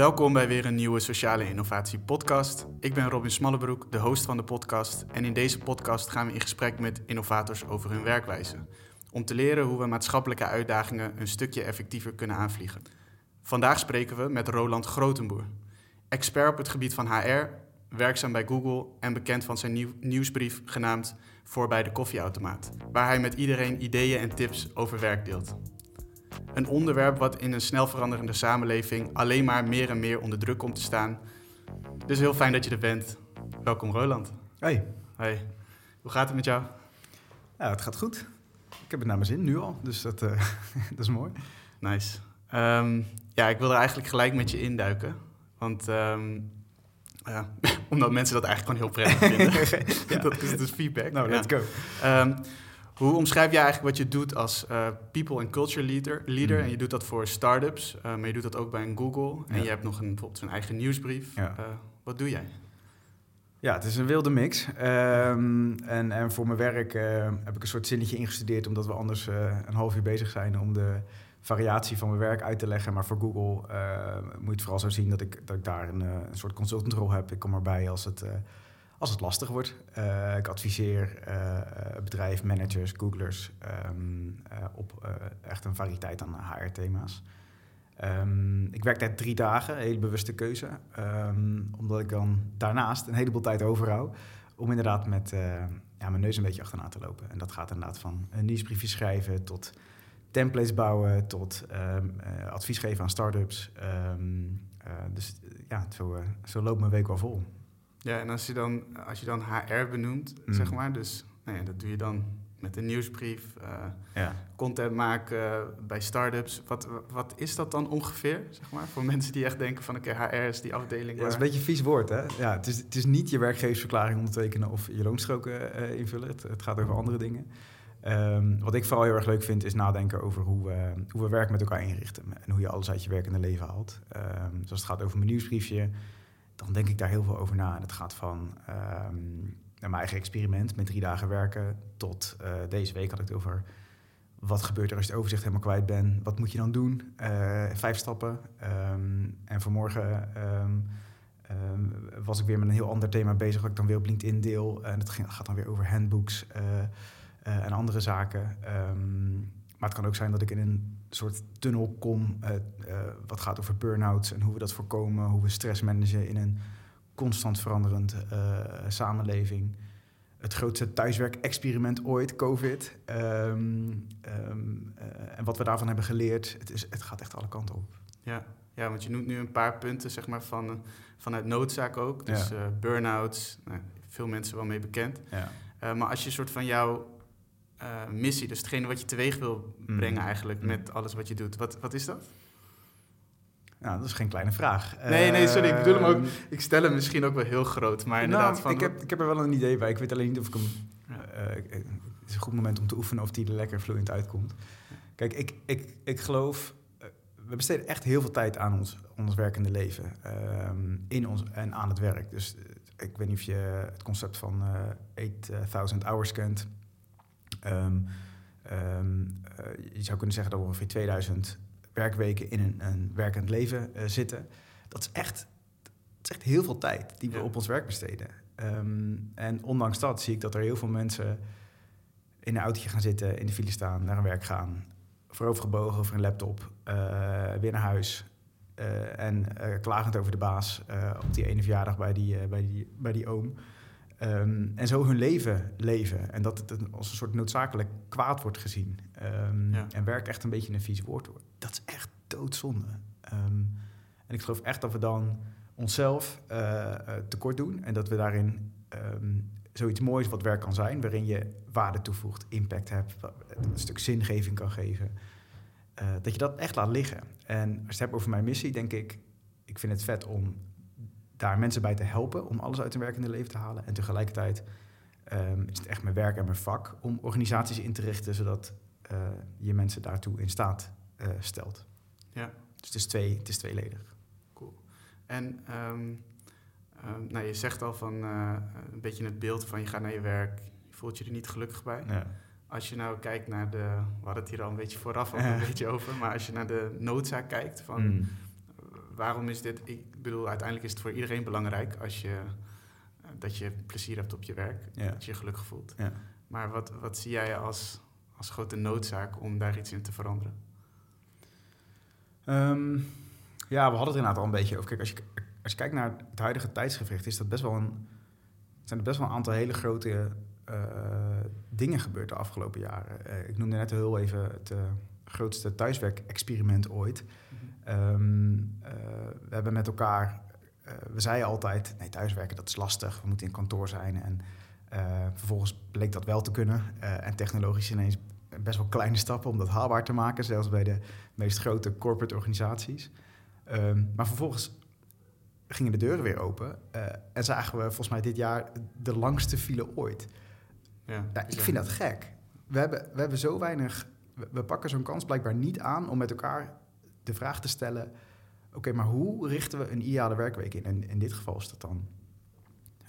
Welkom bij weer een nieuwe Sociale Innovatie podcast. Ik ben Robin Smallebroek, de host van de podcast. En in deze podcast gaan we in gesprek met innovators over hun werkwijze. Om te leren hoe we maatschappelijke uitdagingen een stukje effectiever kunnen aanvliegen. Vandaag spreken we met Roland Grotenboer. Expert op het gebied van HR, werkzaam bij Google en bekend van zijn nieuw nieuwsbrief genaamd Voorbij de koffieautomaat. Waar hij met iedereen ideeën en tips over werk deelt. Een onderwerp wat in een snel veranderende samenleving alleen maar meer en meer onder druk komt te staan. Dus heel fijn dat je er bent. Welkom Roland. Hey. Hey. Hoe gaat het met jou? Ja, het gaat goed. Ik heb het naar mijn zin nu al, dus dat, uh, dat is mooi. Nice. Um, ja, ik wil er eigenlijk gelijk met je induiken. Want um, ja, omdat mensen dat eigenlijk gewoon heel prettig vinden. ja. Dat is dus feedback. Nou, let's go. Um, hoe omschrijf jij eigenlijk wat je doet als uh, people and culture leader? leader mm. En je doet dat voor startups, uh, maar je doet dat ook bij een Google. En ja. je hebt nog een, bijvoorbeeld een eigen nieuwsbrief. Ja. Uh, wat doe jij? Ja, het is een wilde mix. Um, en, en voor mijn werk heb ik een soort zinnetje ingestudeerd, omdat we anders een half uur bezig zijn om de variatie van mijn werk uit te leggen. Maar voor Google moet je het vooral zo zien dat ik, dat ik daar een, een soort consultantrol heb. Ik kom erbij als het als het lastig wordt. Uh, ik adviseer uh, managers, googlers uh, op echt een variëteit aan HR-thema's. Um, ik werk daar drie dagen, een hele bewuste keuze. Um, omdat ik dan daarnaast een heleboel tijd overhoud om inderdaad met ja, mijn neus een beetje achterna te lopen. En dat gaat inderdaad van een nieuwsbriefje schrijven tot templates bouwen, tot advies geven aan start-ups. dus ja, zo, zo loopt mijn week wel vol. Ja, en als je dan, als je dan HR benoemt, mm. zeg maar, dus nou ja, dat doe je dan met een nieuwsbrief, uh, ja. content maken bij startups. Wat, wat is dat dan ongeveer, zeg maar, voor mensen die echt denken van, oké, okay, HR is die afdeling. Ja, dat is een beetje een vies woord, hè? Ja, het is, het is niet je werkgeversverklaring ondertekenen of je loonstroken uh, invullen. Het, het, gaat over andere dingen. Um, wat ik vooral heel erg leuk vind, is nadenken over hoe we, hoe we werk met elkaar inrichten. En hoe je alles uit je werkende leven haalt. Um, dus als het gaat over mijn nieuwsbriefje dan denk ik daar heel veel over na. Het gaat van um, mijn eigen experiment met drie dagen werken tot uh, deze week had ik het over wat gebeurt er als je het overzicht helemaal kwijt bent. Wat moet je dan doen? Uh, vijf stappen. Um, en vanmorgen um, was ik weer met een heel ander thema bezig, wat ik dan weer op LinkedIn deel. En het gaat dan weer over handbooks uh, en andere zaken. maar het kan ook zijn dat ik in een soort tunnel kom, uh, uh, wat gaat over burn-outs en hoe we dat voorkomen, hoe we stress managen in een constant veranderend uh, samenleving. Het grootste thuiswerk-experiment ooit, COVID. Um, um, en wat we daarvan hebben geleerd, het, is, het gaat echt alle kanten op. Ja, ja want je noemt nu een paar punten zeg maar, van, vanuit noodzaak ook. Dus ja. burn-outs, nou, veel mensen wel mee bekend. Ja. maar als je soort van jouw uh, missie, dus hetgene wat je teweeg wil brengen mm. eigenlijk met alles wat je doet. Wat, wat is dat? Nou, dat is geen kleine vraag. Nee, nee, sorry. Ik bedoel hem ook. Ehm, ik stel hem misschien ook wel heel groot, maar inderdaad. Nou, van, ik, heb, ik heb er wel een idee bij. Ik weet alleen niet of ik hem. Uh, het is een goed moment om te oefenen of die er lekker vloeiend uitkomt. Kijk, ik, ik, ik geloof. we besteden echt heel veel tijd aan ons, ons werkende leven. Um, in ons en aan het werk. Dus ik weet niet of je het concept van uh, 8000 hours kent. Um, um, uh, je zou kunnen zeggen dat we ongeveer 2000 werkweken in een, een werkend leven uh, zitten. Dat is, echt, dat is echt heel veel tijd die we ja. op ons werk besteden. Um, en ondanks dat zie ik dat er heel veel mensen in een autootje gaan zitten, in de file staan, naar hun werk gaan, voorovergebogen over een laptop, uh, weer naar huis. En klagend over de baas op die ene verjaardag bij die, bij die, bij die oom. Um, en zo hun leven leven. En dat het als een soort noodzakelijk kwaad wordt gezien. Um, ja. En werk echt een beetje een vies woord wordt. Dat is echt doodzonde. Um, en ik geloof echt dat we dan onszelf uh, uh, tekort doen. En dat we daarin zoiets moois wat werk kan zijn. Waarin je waarde toevoegt, impact hebt, een stuk zingeving kan geven. Uh, dat je dat echt laat liggen. En als je het hebt over mijn missie, denk ik... Ik vind het vet om daar mensen bij te helpen om alles uit hun werkende leven te halen. En tegelijkertijd um, is het echt mijn werk en mijn vak om organisaties in te richten zodat uh, je mensen daartoe in staat uh, stelt. Ja. Dus het is, twee, het is tweeledig. Cool. En um, um, nou, je zegt al van uh, een beetje het beeld van je gaat naar je werk, je voelt je er niet gelukkig bij. Ja. Als je nou kijkt naar de, we hadden het hier al een beetje vooraf al een beetje over, maar als je naar de noodzaak kijkt van... Mm waarom is dit... Ik bedoel, uiteindelijk is het voor iedereen belangrijk als je, eh, dat je plezier hebt op je werk. Ja. Dat je je gelukkig voelt. Ja. Maar wat, wat zie jij als, als grote noodzaak om daar iets in te veranderen? Ehm, ja, we hadden het inderdaad al een beetje over. Kijk, als je, als je kijkt naar het huidige tijdsgevricht, is dat best wel een, zijn er best wel een aantal hele grote eh, dingen gebeurd de afgelopen jaren. Eh, ik noemde net heel even het eh, grootste thuiswerkexperiment ooit. Ehm, eh, we hebben met elkaar, eh, we zeiden altijd, nee, thuiswerken dat is lastig, we moeten in kantoor zijn. En eh, vervolgens bleek dat wel te kunnen. En technologisch ineens best wel kleine stappen om dat haalbaar te maken, zelfs bij de meest grote corporate organisaties. Ehm, maar vervolgens gingen de deuren weer open en zagen we volgens mij dit jaar de langste file ooit. Ja, Ja, ik vind dat gek. We hebben, we hebben zo weinig. We, we pakken zo'n kans blijkbaar niet aan om met elkaar de vraag te stellen: oké, maar hoe richten we een ideale werkweek in? En in dit geval is dat dan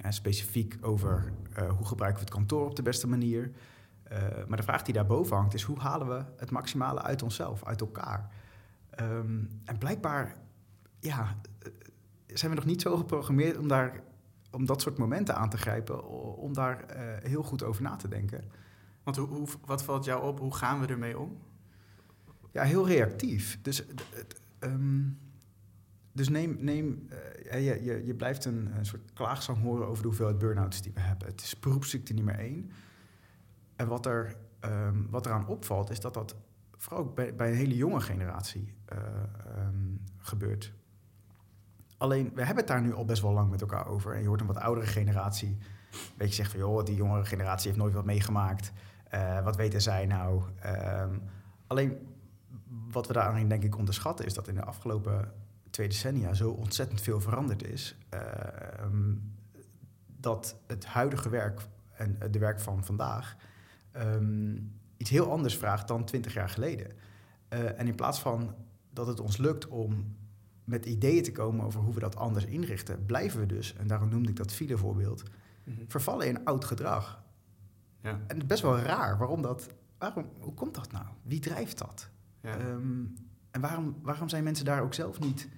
hè, specifiek over eh, hoe gebruiken we het kantoor op de beste manier. Eh, maar de vraag die daarboven hangt is: hoe halen we het maximale uit onszelf, uit elkaar? Ehm, en blijkbaar, ja, eh, zijn we nog niet zo geprogrammeerd om daar om dat soort momenten aan te grijpen, om daar heel goed over na te denken. Want hoe, wat valt jou op? Hoe gaan we ermee om? Ja, heel reactief. Dus, ehm, dus neem, neem eh, je, je, je blijft een, soort klaagzang horen over de hoeveelheid burn-outs die we hebben. Het is beroepsziekte nummer één. En wat er ehm, wat eraan opvalt, is dat dat vooral ook bij, bij een hele jonge generatie eh, ehm, gebeurt. Alleen, we hebben het daar nu al best wel lang met elkaar over. En je hoort een wat oudere generatie een beetje zeggen van... joh, die jongere generatie heeft nooit wat meegemaakt. Eh, wat weten zij nou? Alleen, wat we daarin denk ik onderschatten... is dat in de afgelopen twee decennia zo ontzettend veel veranderd is... ehm, dat het huidige werk en de werk van vandaag... ehm, iets heel anders vraagt dan twintig jaar geleden. Eh, en in plaats van dat het ons lukt om met ideeën te komen over hoe we dat anders inrichten, blijven we dus, en daarom noemde ik dat filevoorbeeld, vervallen in oud gedrag. Ja. En het is best wel raar waarom dat. Waarom, hoe komt dat nou? Wie drijft dat? Ja. Ehm, en waarom, waarom zijn mensen daar ook zelf niet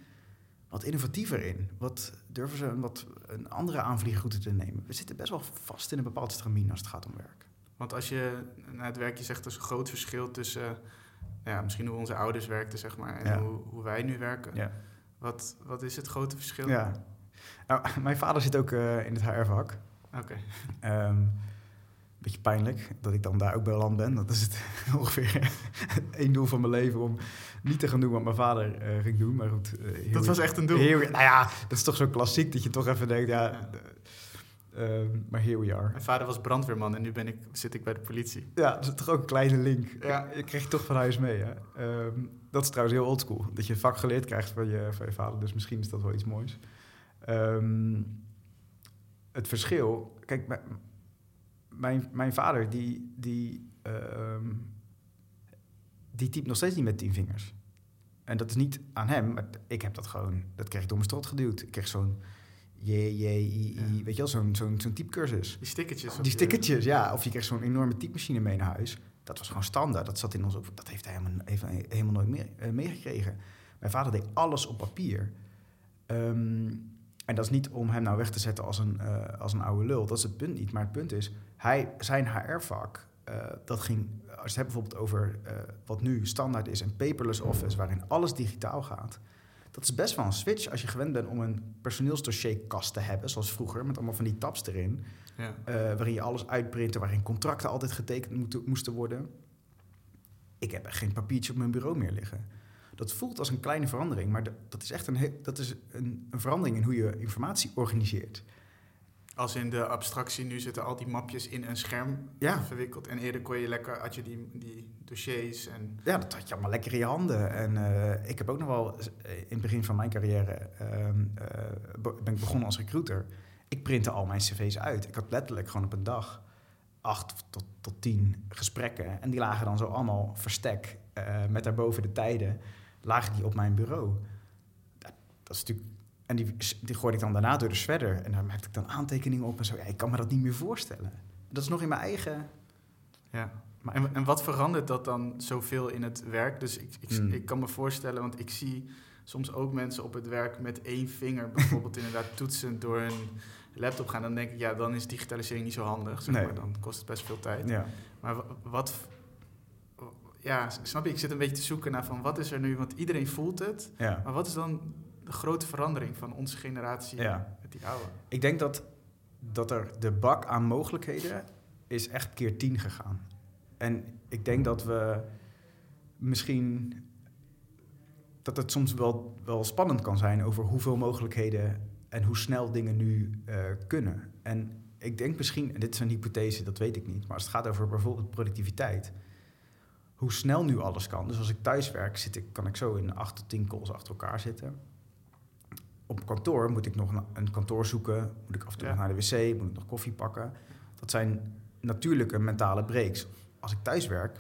wat innovatiever in? Wat durven ze een, wat, een andere aanvliegroute te nemen? We zitten best wel vast in een bepaald stramien als het gaat om werk. Want als je naar het werk, je zegt, er is een groot verschil tussen eh, ja, misschien hoe onze ouders werkten, zeg maar, en Ja. hoe, hoe wij nu werken. Ja. Wat, wat is het grote verschil? ja. Nou, mijn vader zit ook eh, in het HR-vak. Oké. Ehm beetje pijnlijk dat ik dan daar ook bij land ben. Dat is het ongeveer één doel van mijn leven om niet te gaan doen wat mijn vader eh, ging doen. Maar goed. eh, Dat was echt een doel. nou ja, dat is toch zo klassiek dat je toch even denkt, ja. Eh, ehm, maar here we are. Mijn vader was brandweerman en nu ben ik, zit ik bij de politie. Ja, dat is toch ook een kleine link. Ja. Je krijgt toch van huis mee. Hè? Ehm, dat is trouwens heel oldschool. Dat je een vak geleerd krijgt van je, van je vader. Dus misschien is dat wel iets moois. Ehm, het verschil... Kijk, mijn, mijn, vader die, die, ehm, die typt nog steeds niet met tien vingers. En dat is niet aan hem. Maar ik heb dat gewoon... Dat kreeg ik door mijn strot geduwd. Ik kreeg zo'n... J, J, I, I, Ja. weet je wel, zo'n zo'n zo'n typecursus. Die stickertjes. Die je- stickertjes, ja. Of je kreeg zo'n enorme typemachine mee naar huis. Dat was gewoon standaard. Dat zat in ons op. Dat heeft hij helemaal, heeft hij helemaal nooit meer, eh, meegekregen. Mijn vader deed alles op papier. Ehm, en dat is niet om hem nou weg te zetten als een, eh, als een oude lul. Dat is het punt niet. Maar het punt is, hij, zijn HR-vak, eh, dat ging... Als je het hebt bijvoorbeeld over eh, wat nu standaard is... een paperless office, waarin alles digitaal gaat... Dat is best wel een switch als je gewend bent om een personeelsdossierkast te hebben... zoals vroeger, met allemaal van die tabs erin... Ja. Eh, waarin je alles uitprintte, waarin contracten altijd getekend moeten, moesten worden. Ik heb geen papiertje op mijn bureau meer liggen. Dat voelt als een kleine verandering, maar dat- is echt een, dat is een, een verandering in hoe je informatie organiseert. Als in de abstractie, nu zitten al die mapjes in een scherm Ja. verwikkeld. En eerder kon je lekker, had je die, die dossiers en... Ja, dat had je allemaal lekker in je handen. En eh, ik heb ook nog wel eh, in het begin van mijn carrière ehm, eh, be- ben ik begonnen als recruiter. Ik printte al mijn cv's uit. Ik had letterlijk gewoon op een dag acht tot, tot tien gesprekken. En die lagen dan zo allemaal verstek met daarboven de tijden. Lagen die op mijn bureau. Dat, dat is natuurlijk... En die, die gooide ik dan daarna door de shredder. En daar maakte ik dan aantekeningen op en zo. Ja, ik kan me dat niet meer voorstellen. Dat is nog in mijn eigen... Ja. Maar- En, en wat verandert dat dan zoveel in het werk? Dus ik, ik, Hmm. ik kan me voorstellen, want ik zie soms ook mensen op het werk met één vinger bijvoorbeeld inderdaad toetsen door hun laptop gaan, dan denk ik, ja, dan is digitalisering niet zo handig. Zeg Nee. maar. Dan kost het best veel tijd. Ja. Maar wa- wat, ja, snap je? Ik zit een beetje te zoeken naar van wat is er nu, want iedereen voelt het. Ja. Maar wat is dan de grote verandering van onze generatie Ja. met die oude? Ik denk dat, dat er de bak aan mogelijkheden is echt keer tien gegaan. En ik denk dat we misschien... dat het soms wel, wel spannend kan zijn over hoeveel mogelijkheden... en hoe snel dingen nu eh, kunnen. En ik denk misschien, en dit is een hypothese, dat weet ik niet... maar als het gaat over bijvoorbeeld productiviteit... hoe snel nu alles kan. Dus als ik thuis werk, zit ik, kan ik zo in acht tot tien calls achter elkaar zitten op kantoor moet ik nog een- een kantoor zoeken. Moet ik af en toe Ja. naar de wc, moet ik nog koffie pakken. Dat zijn natuurlijke mentale breaks. Als ik thuis werk,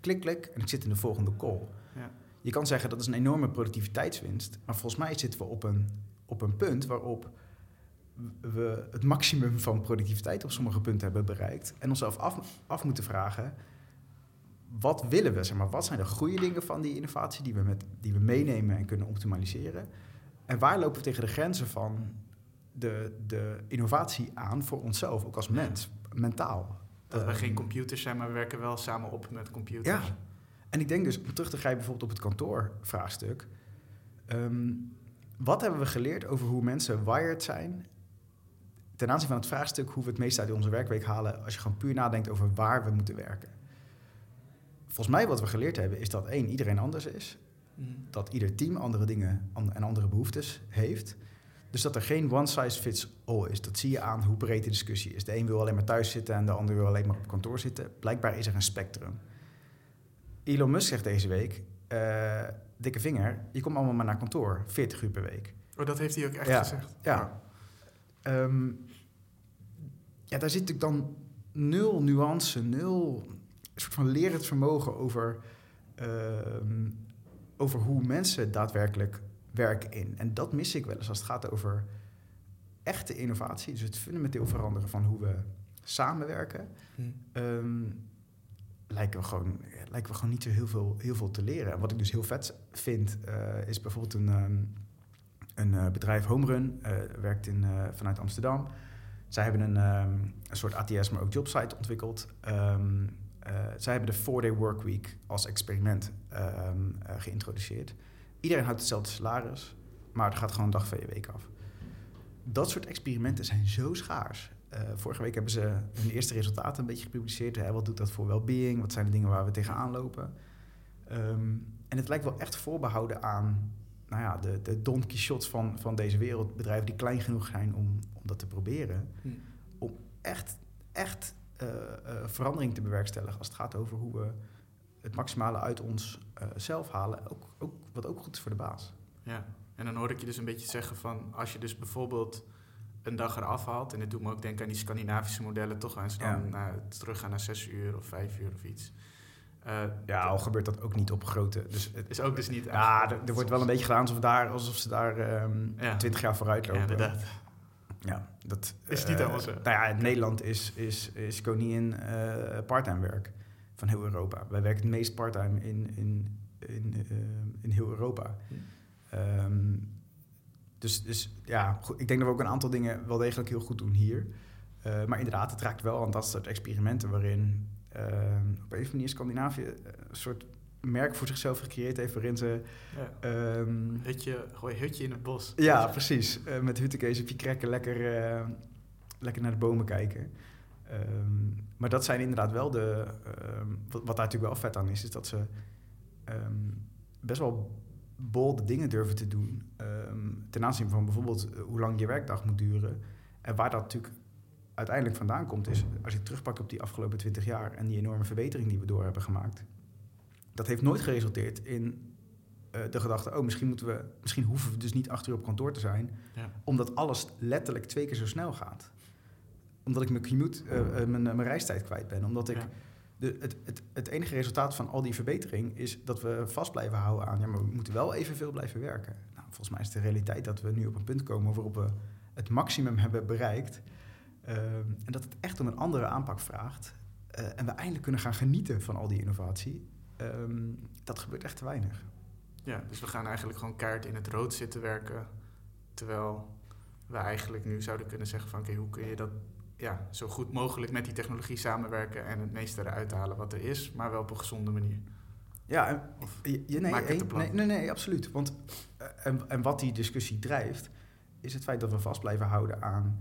klik, klik en ik zit in de volgende call. Ja. Je kan zeggen dat is een enorme productiviteitswinst. Maar volgens mij zitten we op een, op een punt waarop we het maximum van productiviteit op sommige punten hebben bereikt. En onszelf af, af moeten vragen, wat willen we? Zeg maar, wat zijn de goede dingen van die innovatie die we, met, die we meenemen en kunnen optimaliseren? En waar lopen we tegen de grenzen van de, de innovatie aan voor onszelf, ook als mens, mentaal? Dat we Ehm, geen computers zijn, maar we werken wel samen op met computers. Ja. En ik denk dus, om terug te grijpen bijvoorbeeld op het kantoorvraagstuk. ehm, wat hebben we geleerd over hoe mensen wired zijn ten aanzien van het vraagstuk hoe we het meest uit onze werkweek halen als je gewoon puur nadenkt over waar we moeten werken? Volgens mij wat we geleerd hebben is dat één, iedereen anders is. Mhm. Dat ieder team andere dingen en andere behoeftes heeft. Dus dat er geen one size fits all is. Dat zie je aan hoe breed de discussie is. De een wil alleen maar thuis zitten en de ander wil alleen maar op kantoor zitten. Blijkbaar is er een spectrum. Elon Musk zegt deze week, eh, dikke vinger, je komt allemaal maar naar kantoor, 40 uur per week. Oh, dat heeft hij ook echt Ja. gezegd. Ja. Ehm, ja, daar zit natuurlijk dan nul nuance, nul soort van lerend vermogen over, ehm, over hoe mensen daadwerkelijk werken in. En dat mis ik wel eens als het gaat over echte innovatie, dus het fundamenteel veranderen van hoe we samenwerken. Mhm. Ehm, lijken, we gewoon, ja, lijken we gewoon niet zo heel veel, heel veel te leren. En wat ik dus heel vet vind, eh, is bijvoorbeeld een, ehm, een eh, bedrijf Homerun, eh, werkt in, eh, vanuit Amsterdam. Zij hebben een, ehm, een soort ATS, maar ook jobsite ontwikkeld. Eh, zij hebben de 4-day workweek als experiment ehm, eh, geïntroduceerd. Iedereen houdt hetzelfde salaris, maar er gaat gewoon een dag van je week af. Dat soort experimenten zijn zo schaars. Eh, vorige week hebben ze hun eerste resultaten een beetje gepubliceerd. Hè? Wat doet dat voor well-being? Wat zijn de dingen waar we tegenaan lopen? Ehm, en het lijkt wel echt voorbehouden aan nou ja, de, de Don Quixotes van, van deze wereld. Bedrijven die klein genoeg zijn om, om dat te proberen. Mhm. Om echt, echt eh, verandering te bewerkstelligen als het gaat over hoe we het maximale uit ons eh, zelf halen. Ook, ook, wat ook goed is voor de baas. Ja, en dan hoor ik je dus een beetje zeggen van als je dus bijvoorbeeld een dag eraf haalt, en dit doet me ook denken aan die Scandinavische modellen, toch eens dan Ja. naar, teruggaan naar zes uur of vijf uur of iets. Eh, Ja, al gebeurt dat ook niet op grote. Dus het, is ook dus niet ja, er, er wordt wel een beetje gedaan alsof, daar, alsof ze daar ehm Ja. 20 jaar vooruit Ja, lopen. inderdaad. Ja, dat Is niet eh, helemaal zo. Nou ja, in Nederland is, is, is koningin eh parttime werk van heel Europa. Wij werken het meest parttime in, in, in, eh, in heel Europa. Hm. Ehm, dus, dus ja, goed, ik denk dat we ook een aantal dingen wel degelijk heel goed doen hier. Eh, maar inderdaad, het raakt wel aan dat soort experimenten waarin ehm, op een of andere manier Scandinavië eh, een soort merk voor zichzelf gecreëerd heeft waarin ze Ja. ehm, Hutje, gooi hutje in het bos. ja, precies. Eh, met huttekees op je krekken lekker, lekker naar de bomen kijken. Ehm, maar dat zijn inderdaad wel de... ehm, wat, wat daar natuurlijk wel vet aan is, is dat ze ehm, best wel bolde dingen durven te doen. ten aanzien van bijvoorbeeld eh, hoe lang je werkdag moet duren. En waar dat natuurlijk uiteindelijk vandaan komt, is als je terugpakt op die afgelopen 20 jaar en die enorme verbetering die we door hebben gemaakt. Dat heeft nooit geresulteerd in eh, de gedachte, oh, misschien, moeten we, misschien hoeven we dus niet acht uur op kantoor te zijn, Ja. omdat alles letterlijk twee keer zo snel gaat. Omdat ik mijn commute, eh, eh, mijn, mijn reistijd kwijt ben. Omdat ik Ja. de, het, het, het enige resultaat van al die verbetering is dat we vast blijven houden aan, ja, maar we moeten wel evenveel blijven werken. Nou, volgens mij is de realiteit dat we nu op een punt komen waarop we het maximum hebben bereikt. Ehm, en dat het echt om een andere aanpak vraagt. Eh, en we eindelijk kunnen gaan genieten van al die innovatie. Ehm, dat gebeurt echt te weinig. Ja, dus we gaan eigenlijk gewoon kaart in het rood zitten werken. Terwijl we eigenlijk nu zouden kunnen zeggen van oké, hoe kun je dat ja, zo goed mogelijk met die technologie samenwerken en het meeste eruit halen wat er is, maar wel op een gezonde manier. Ja, en, je, nee, maak het nee, nee, nee, absoluut. Want eh, en, en wat die discussie drijft, is het feit dat we vast blijven houden aan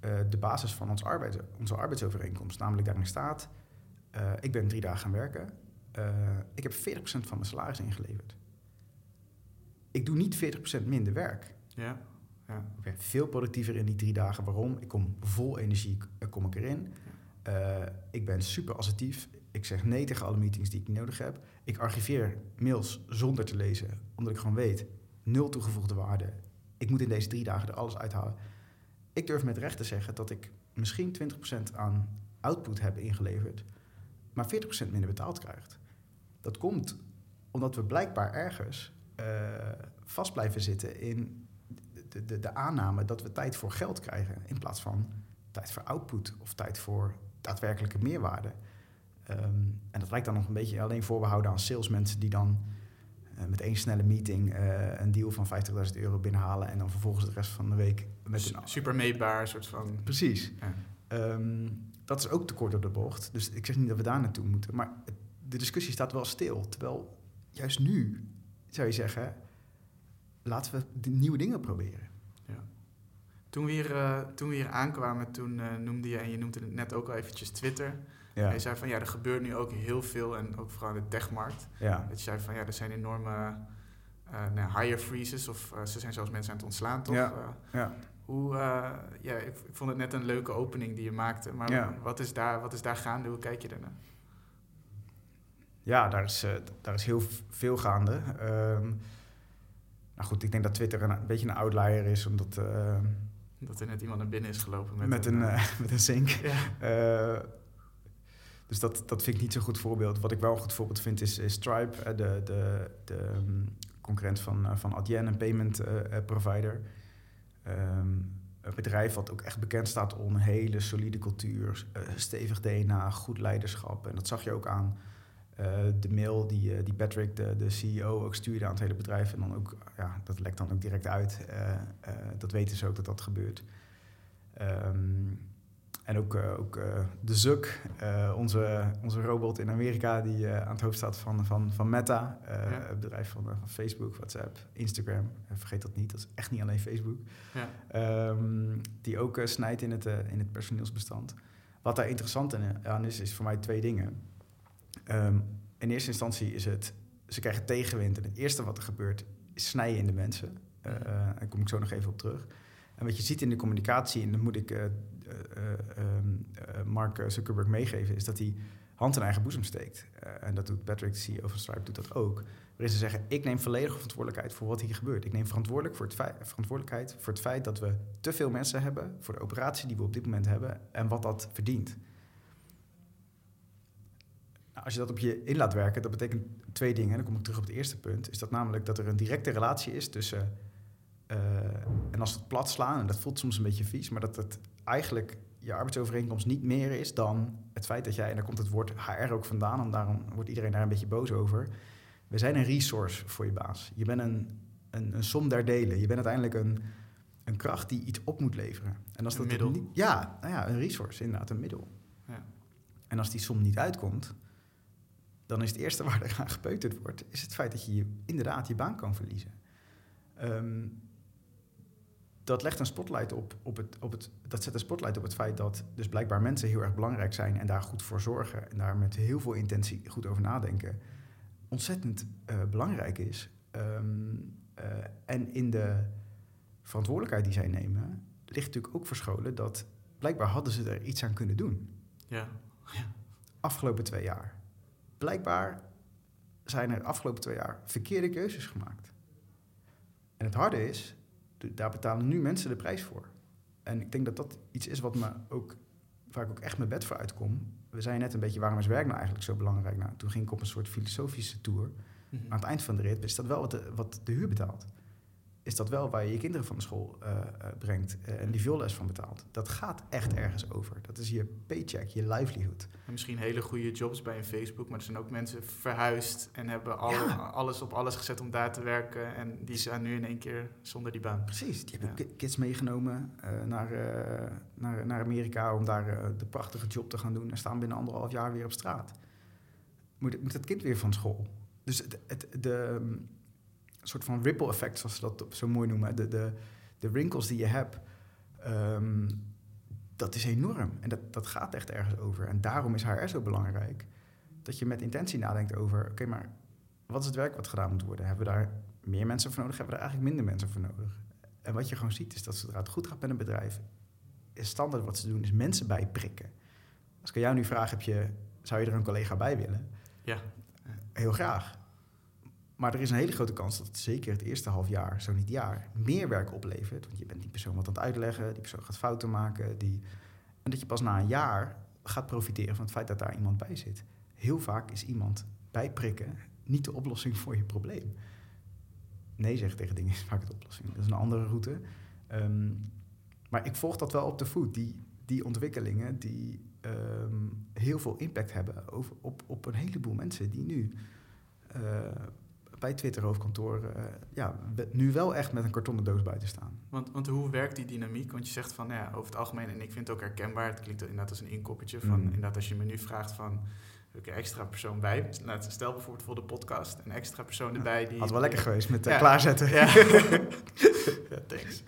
eh, de basis van ons arbeid, onze arbeidsovereenkomst. Namelijk daarin staat, eh, ik ben drie dagen gaan werken, ik heb 40% van mijn salaris ingeleverd. Ik doe niet 40% minder werk. Ja, ja. Ik ben veel productiever in die drie dagen. Waarom? Ik kom vol energie, eh, kom ik erin. Eh, ik ben super assertief. Ik zeg nee tegen alle meetings die ik niet nodig heb. Ik archiveer mails zonder te lezen, omdat ik gewoon weet, nul toegevoegde waarde. Ik moet in deze drie dagen er alles uithalen. Ik durf met recht te zeggen dat ik misschien 20% aan output heb ingeleverd, maar 40% minder betaald krijgt. Dat komt omdat we blijkbaar ergens eh, vast blijven zitten in de, de, de aanname dat we tijd voor geld krijgen in plaats van tijd voor output of tijd voor daadwerkelijke meerwaarde. Ehm, en dat lijkt dan nog een beetje alleen voorbehouden aan salesmensen die dan eh, met één snelle meeting eh, een deal van 50.000 euro binnenhalen en dan vervolgens de rest van de week met een... Super meetbaar, soort van. Precies. Ja. Ehm, dat is ook te kort op de bocht. Dus ik zeg niet dat we daar naartoe moeten. Maar de discussie staat wel stil. Terwijl juist nu zou je zeggen, laten we nieuwe dingen proberen. Toen we hier, eh, toen we hier aankwamen, toen eh, noemde je, en je noemde het net ook al eventjes Twitter. Ja, Je zei van ja, er gebeurt nu ook heel veel en ook vooral in de techmarkt. ja. Dat je zei van ja, er zijn enorme eh nou, hire freezes of ze zijn zelfs mensen aan het ontslaan, toch? Ja. Ja. hoe, ja, ik, ik vond het net een leuke opening die je maakte, maar Ja. wat, is daar, wat is daar gaande? Hoe kijk je daarnaar? Ja, daar is, daar is heel veel gaande. Ehm, nou goed, ik denk dat Twitter een, een beetje een outlier is, omdat eh, Dat er net iemand naar binnen is gelopen met, met, een, eh, eh, met een zink. ja. Dus dat, dat vind ik niet zo'n goed voorbeeld. Wat ik wel een goed voorbeeld vind is, is Stripe, de, de, de ehm, concurrent van, van Adyen, een payment provider. Ehm, een bedrijf wat ook echt bekend staat om een hele solide cultuur, stevig DNA, goed leiderschap. En dat zag je ook aan eh, de mail die, eh, die Patrick, de, de CEO, ook stuurde aan het hele bedrijf. En dan ook, ja, dat lekt dan ook direct uit. Eh, dat weten ze ook dat dat gebeurt. Ehm, en ook, ook de Zuck, eh, onze, onze robot in Amerika, die aan het hoofd staat van, van, van Meta. Ja. Het bedrijf van, van Facebook, WhatsApp, Instagram. Vergeet dat niet, dat is echt niet alleen Facebook. Ja. Ehm, die ook snijdt in het, in het personeelsbestand. Wat daar interessant in- aan is, is voor mij twee dingen. Ehm, in eerste instantie is het, ze krijgen tegenwind. En het eerste wat er gebeurt, is snijden in de mensen. Eh, daar kom ik zo nog even op terug. En wat je ziet in de communicatie, en dat moet ik eh, eh, eh, ehm, eh, Mark Zuckerberg meegeven, is dat hij hand in eigen boezem steekt. En dat doet Patrick, de CEO van Stripe, doet dat ook. Waarin ze zeggen, ik neem volledige verantwoordelijkheid voor wat hier gebeurt. Ik neem verantwoordelijk voor het verantwoordelijkheid voor het feit dat we te veel mensen hebben, voor de operatie die we op dit moment hebben en wat dat verdient. Als je dat op je in laat werken, dat betekent twee dingen. En dan kom ik terug op het eerste punt. Is dat namelijk dat er een directe relatie is tussen... eh, en als het plat slaan, en dat voelt soms een beetje vies... maar dat het eigenlijk je arbeidsovereenkomst niet meer is dan het feit dat jij... en daar komt het woord HR ook vandaan... en daarom wordt iedereen daar een beetje boos over... we zijn een resource voor je baas. Je bent een, een, een som der delen. Je bent uiteindelijk een, een kracht die iets op moet leveren. En als Een dat middel. Niet, ja, nou ja, een resource, inderdaad, een middel. Ja. En als die som niet uitkomt, dan is het eerste waar er aan gepeuterd wordt, is het feit dat je, je inderdaad je baan kan verliezen. Ehm, dat legt een spotlight op, op het, op het, dat zet een spotlight op het feit dat dus blijkbaar mensen heel erg belangrijk zijn en daar goed voor zorgen en daar met heel veel intentie goed over nadenken, ontzettend eh, belangrijk is. Ehm, eh, en in de verantwoordelijkheid die zij nemen, ligt natuurlijk ook verscholen dat blijkbaar hadden ze er iets aan kunnen doen Ja. afgelopen twee jaar. Blijkbaar zijn er afgelopen twee jaar verkeerde keuzes gemaakt. En het harde is, daar betalen nu mensen de prijs voor. En ik denk dat dat iets is wat me ook, waar ik ook echt mijn bed voor uitkom. We zeiden net een beetje, waarom is werk nou eigenlijk zo belangrijk? Nou, toen ging ik op een soort filosofische tour. Mhm. Aan het eind van de rit is dat wel wat de, wat de huur betaalt. Is dat wel waar je je kinderen van de school eh, eh, brengt eh, en die veel les van betaalt. Dat gaat echt ergens over. Dat is je paycheck, je livelihood. En misschien hele goede jobs bij een Facebook, maar er zijn ook mensen verhuisd en hebben alle, Ja. alles op alles gezet om daar te werken. En die zijn nu in één keer zonder die baan. Precies, die hebben Ja. kids meegenomen naar, naar, naar Amerika om daar de prachtige job te gaan doen en staan binnen anderhalf jaar weer op straat. Moet, moet het kind weer van school. Dus het, het, de soort van ripple effect, zoals ze dat zo mooi noemen, de, de, de wrinkles die je hebt, ehm, dat is enorm. En dat, dat gaat echt ergens over. En daarom is HR zo belangrijk. Dat je met intentie nadenkt over, oké, maar wat is het werk wat gedaan moet worden? Hebben we daar meer mensen voor nodig? Hebben we daar eigenlijk minder mensen voor nodig? En wat je gewoon ziet is dat zodra het goed gaat met een bedrijf, is standaard wat ze doen, is mensen bijprikken. Als ik aan jou nu vraag, heb je, zou je er een collega bij willen? Ja. Heel graag. Maar er is een hele grote kans dat het zeker het eerste half jaar, zo niet jaar, meer werk oplevert. Want je bent die persoon wat aan het uitleggen, die persoon gaat fouten maken. Die... En dat je pas na een jaar gaat profiteren van het feit dat daar iemand bij zit. Heel vaak is iemand bijprikken niet de oplossing voor je probleem. Nee zeggen tegen dingen is vaak de oplossing. Dat is een andere route. Ehm, maar ik volg dat wel op de voet. Die, die ontwikkelingen die ehm, heel veel impact hebben over, op, op een heleboel mensen die nu eh, bij Twitter hoofdkantoor eh, ja, we- nu wel echt met een kartonnen doos buiten staan. Want, want hoe werkt die dynamiek? Want je zegt van, nou ja, over het algemeen, en ik vind het ook herkenbaar, het klinkt inderdaad als een inkoppertje van, Mm. inderdaad als je me nu vraagt van, ik een extra persoon bij? Laat- Stel bijvoorbeeld voor de podcast, een extra persoon erbij die... Had wel lekker geweest met eh, Ja. klaarzetten. Ja, ja thanks.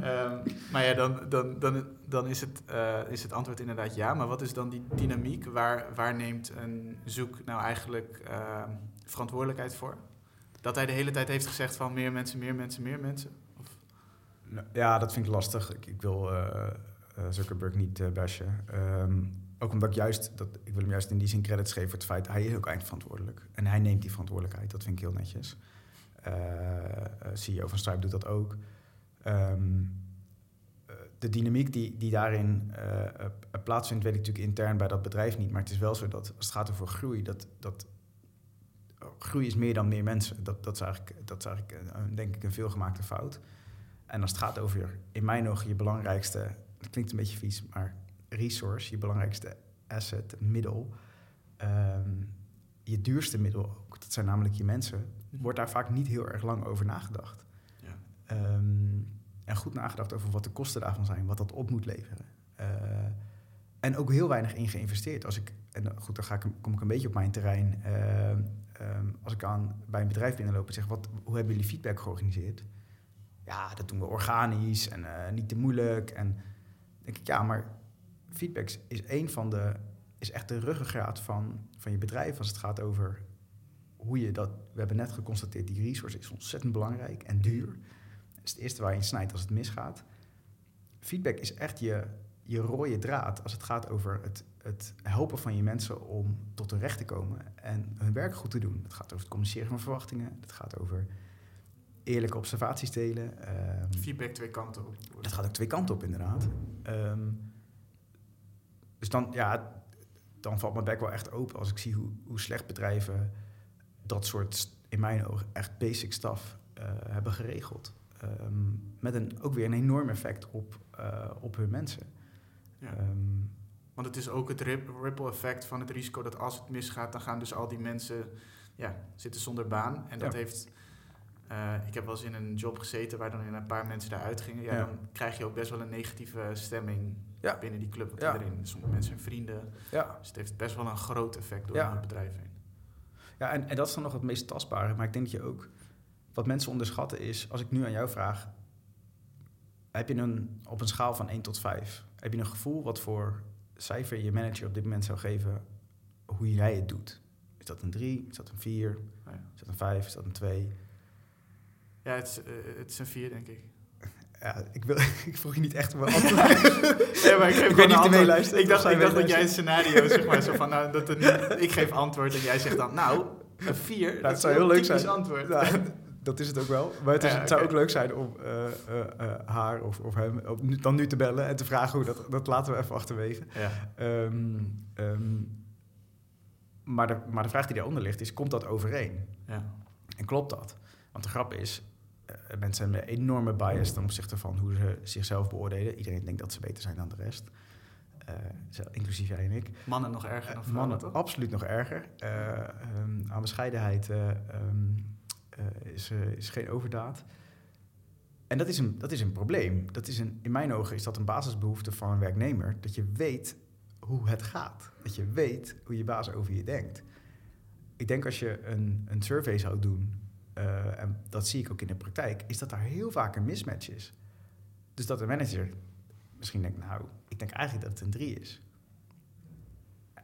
Ehm, maar ja, dan, dan, dan, dan is, het, eh, is het antwoord inderdaad ja. Maar wat is dan die dynamiek? Waar, waar neemt een zoek nou eigenlijk ehm, verantwoordelijkheid voor? Dat hij de hele tijd heeft gezegd van meer mensen, meer mensen, meer mensen? Nou, Ja, dat vind ik lastig. Ik, ik wil eh, eh, Zuckerberg niet eh, bashen. Ehm, ook omdat ik juist, dat, ik wil hem juist in die zin credits geven voor het feit, hij is ook eindverantwoordelijk. En hij neemt die verantwoordelijkheid, dat vind ik heel netjes. CEO van Stripe doet dat ook. Ehm, eh, de dynamiek die, die daarin plaatsvindt, weet ik natuurlijk intern bij dat bedrijf niet. Maar het is wel zo dat als het gaat over groei, dat, dat groei is meer dan meer mensen. Dat, dat is eigenlijk, dat is eigenlijk eh, denk ik een veelgemaakte fout. En als het gaat over, in mijn ogen, je belangrijkste, het klinkt een beetje vies, maar resource, je belangrijkste asset, middel, ehm, je duurste middel ook, dat zijn namelijk je mensen, wordt daar vaak niet heel erg lang over nagedacht. Ja. Ehm, en goed nagedacht over wat de kosten daarvan zijn, wat dat op moet leveren. Eh, en ook heel weinig in geïnvesteerd. Als ik, en goed, dan ga ik, kom ik een beetje op mijn terrein. Ehm, ehm, als ik aan, bij een bedrijf binnenloop en zeg, wat, hoe hebben jullie feedback georganiseerd? Ja, dat doen we organisch en eh, niet te moeilijk. En denk ik, ja, maar feedback is een van de, is echt de ruggengraat van, van je bedrijf als het gaat over hoe je dat, we hebben net geconstateerd, die resource is ontzettend belangrijk en duur. Het is het eerste waar je in snijdt als het misgaat. Feedback is echt je, je rode draad als het gaat over het, het helpen van je mensen om tot hun recht te komen en hun werk goed te doen. Het gaat over het communiceren van verwachtingen. Het gaat over eerlijke observaties delen. ehm, Feedback twee kanten op. dat gaat ook twee kanten op, inderdaad. Ehm, dus dan, ja, dan valt mijn bek wel echt open als ik zie hoe, hoe slecht bedrijven dat soort, in mijn ogen, echt basic stuff eh, hebben geregeld. Ehm, met een, ook weer een enorm effect op, eh, op hun mensen. Ja. Want het is ook het rip- ripple effect van het risico dat als het misgaat, dan gaan dus al die mensen ja, zitten zonder baan. En dat Ja. heeft. eh, ik heb wel eens in een job gezeten waar dan een paar mensen daaruit gingen. Ja, Ja. Dan krijg je ook best wel een negatieve stemming Ja. binnen die club. Want Ja. iedereen, sommige mensen zijn vrienden. ja. Dus het heeft best wel een groot effect door het bedrijf heen. Ja, en, en dat is dan nog het meest tastbare. Maar ik denk dat je ook... Wat mensen onderschatten is... Als ik nu aan jou vraag... Heb je een, op een schaal van 1 tot 5... Heb je een gevoel wat voor cijfer je manager op dit moment zou geven... Hoe jij het doet? Is dat een 3? Is dat een 4? Nou ja. Is dat een 5? Is dat een 2? Ja, het is, eh, het is een vier, denk ik. Ja, ik, wil, ik vroeg je niet echt om antwoord. Ja, maar ik geef Ik gewoon weet niet of je Ik dacht, of zij ik dacht dat jij een scenario, zeg maar, zo van, nou, dat een, ik geef antwoord en jij zegt dan, nou, een vier. het dat is zou heel leuk zijn. antwoord. Dat is het ook wel. Maar het, is, Ja, het zou ook leuk zijn om eh, eh, eh, haar of, of hem op, nu- dan nu te bellen... en te vragen hoe dat... Dat laten we even achterwege. Ja. Ehm, ehm, maar, de, maar de vraag die daaronder ligt is, komt dat overeen? Ja. En klopt dat? Want de grap is, mensen hebben een enorme bias ten opzichte van hoe ze zichzelf beoordelen. Iedereen denkt dat ze beter zijn dan de rest. Uh, inclusief jij en ik. Mannen nog erger dan vrouwen, Mannen toch? absoluut nog erger. Um, aan bescheidenheid um, is, is geen overdaad. En dat is, een, dat is een probleem. Dat is een, in mijn ogen is dat een basisbehoefte van een werknemer. Dat je weet hoe het gaat. Dat je weet hoe je baas over je denkt. Ik denk als je een, een survey zou doen, uh, en dat zie ik ook in de praktijk, is dat daar heel vaak een mismatch is. Dus dat een manager misschien denkt, nou, ik denk eigenlijk dat het een drie is.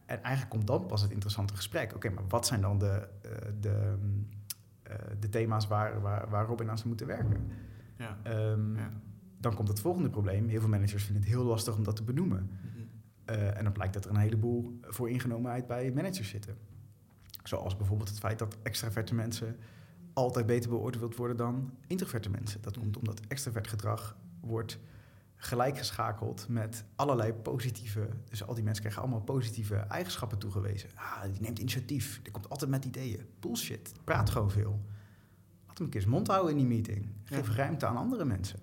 En eigenlijk komt dan pas het interessante gesprek. Oké, maar wat zijn dan de, de, uh, de thema's waar, waar, waar Robin aan zou moeten werken? Ja. Um, ja. Dan komt het volgende probleem. Heel veel managers vinden het heel lastig om dat te benoemen. Mm -hmm. uh, en dan blijkt dat er een heleboel voor ingenomenheid bij managers zitten. Zoals bijvoorbeeld het feit dat extraverte mensen altijd beter beoordeeld worden dan introverte mensen. Dat komt omdat extravert gedrag wordt gelijkgeschakeld met allerlei positieve... Dus al die mensen krijgen allemaal positieve eigenschappen toegewezen. Ah, die neemt initiatief, die komt altijd met ideeën. Bullshit, praat gewoon veel. Laat hem een keer zijn mond houden in die meeting. Geef ja. ruimte aan andere mensen.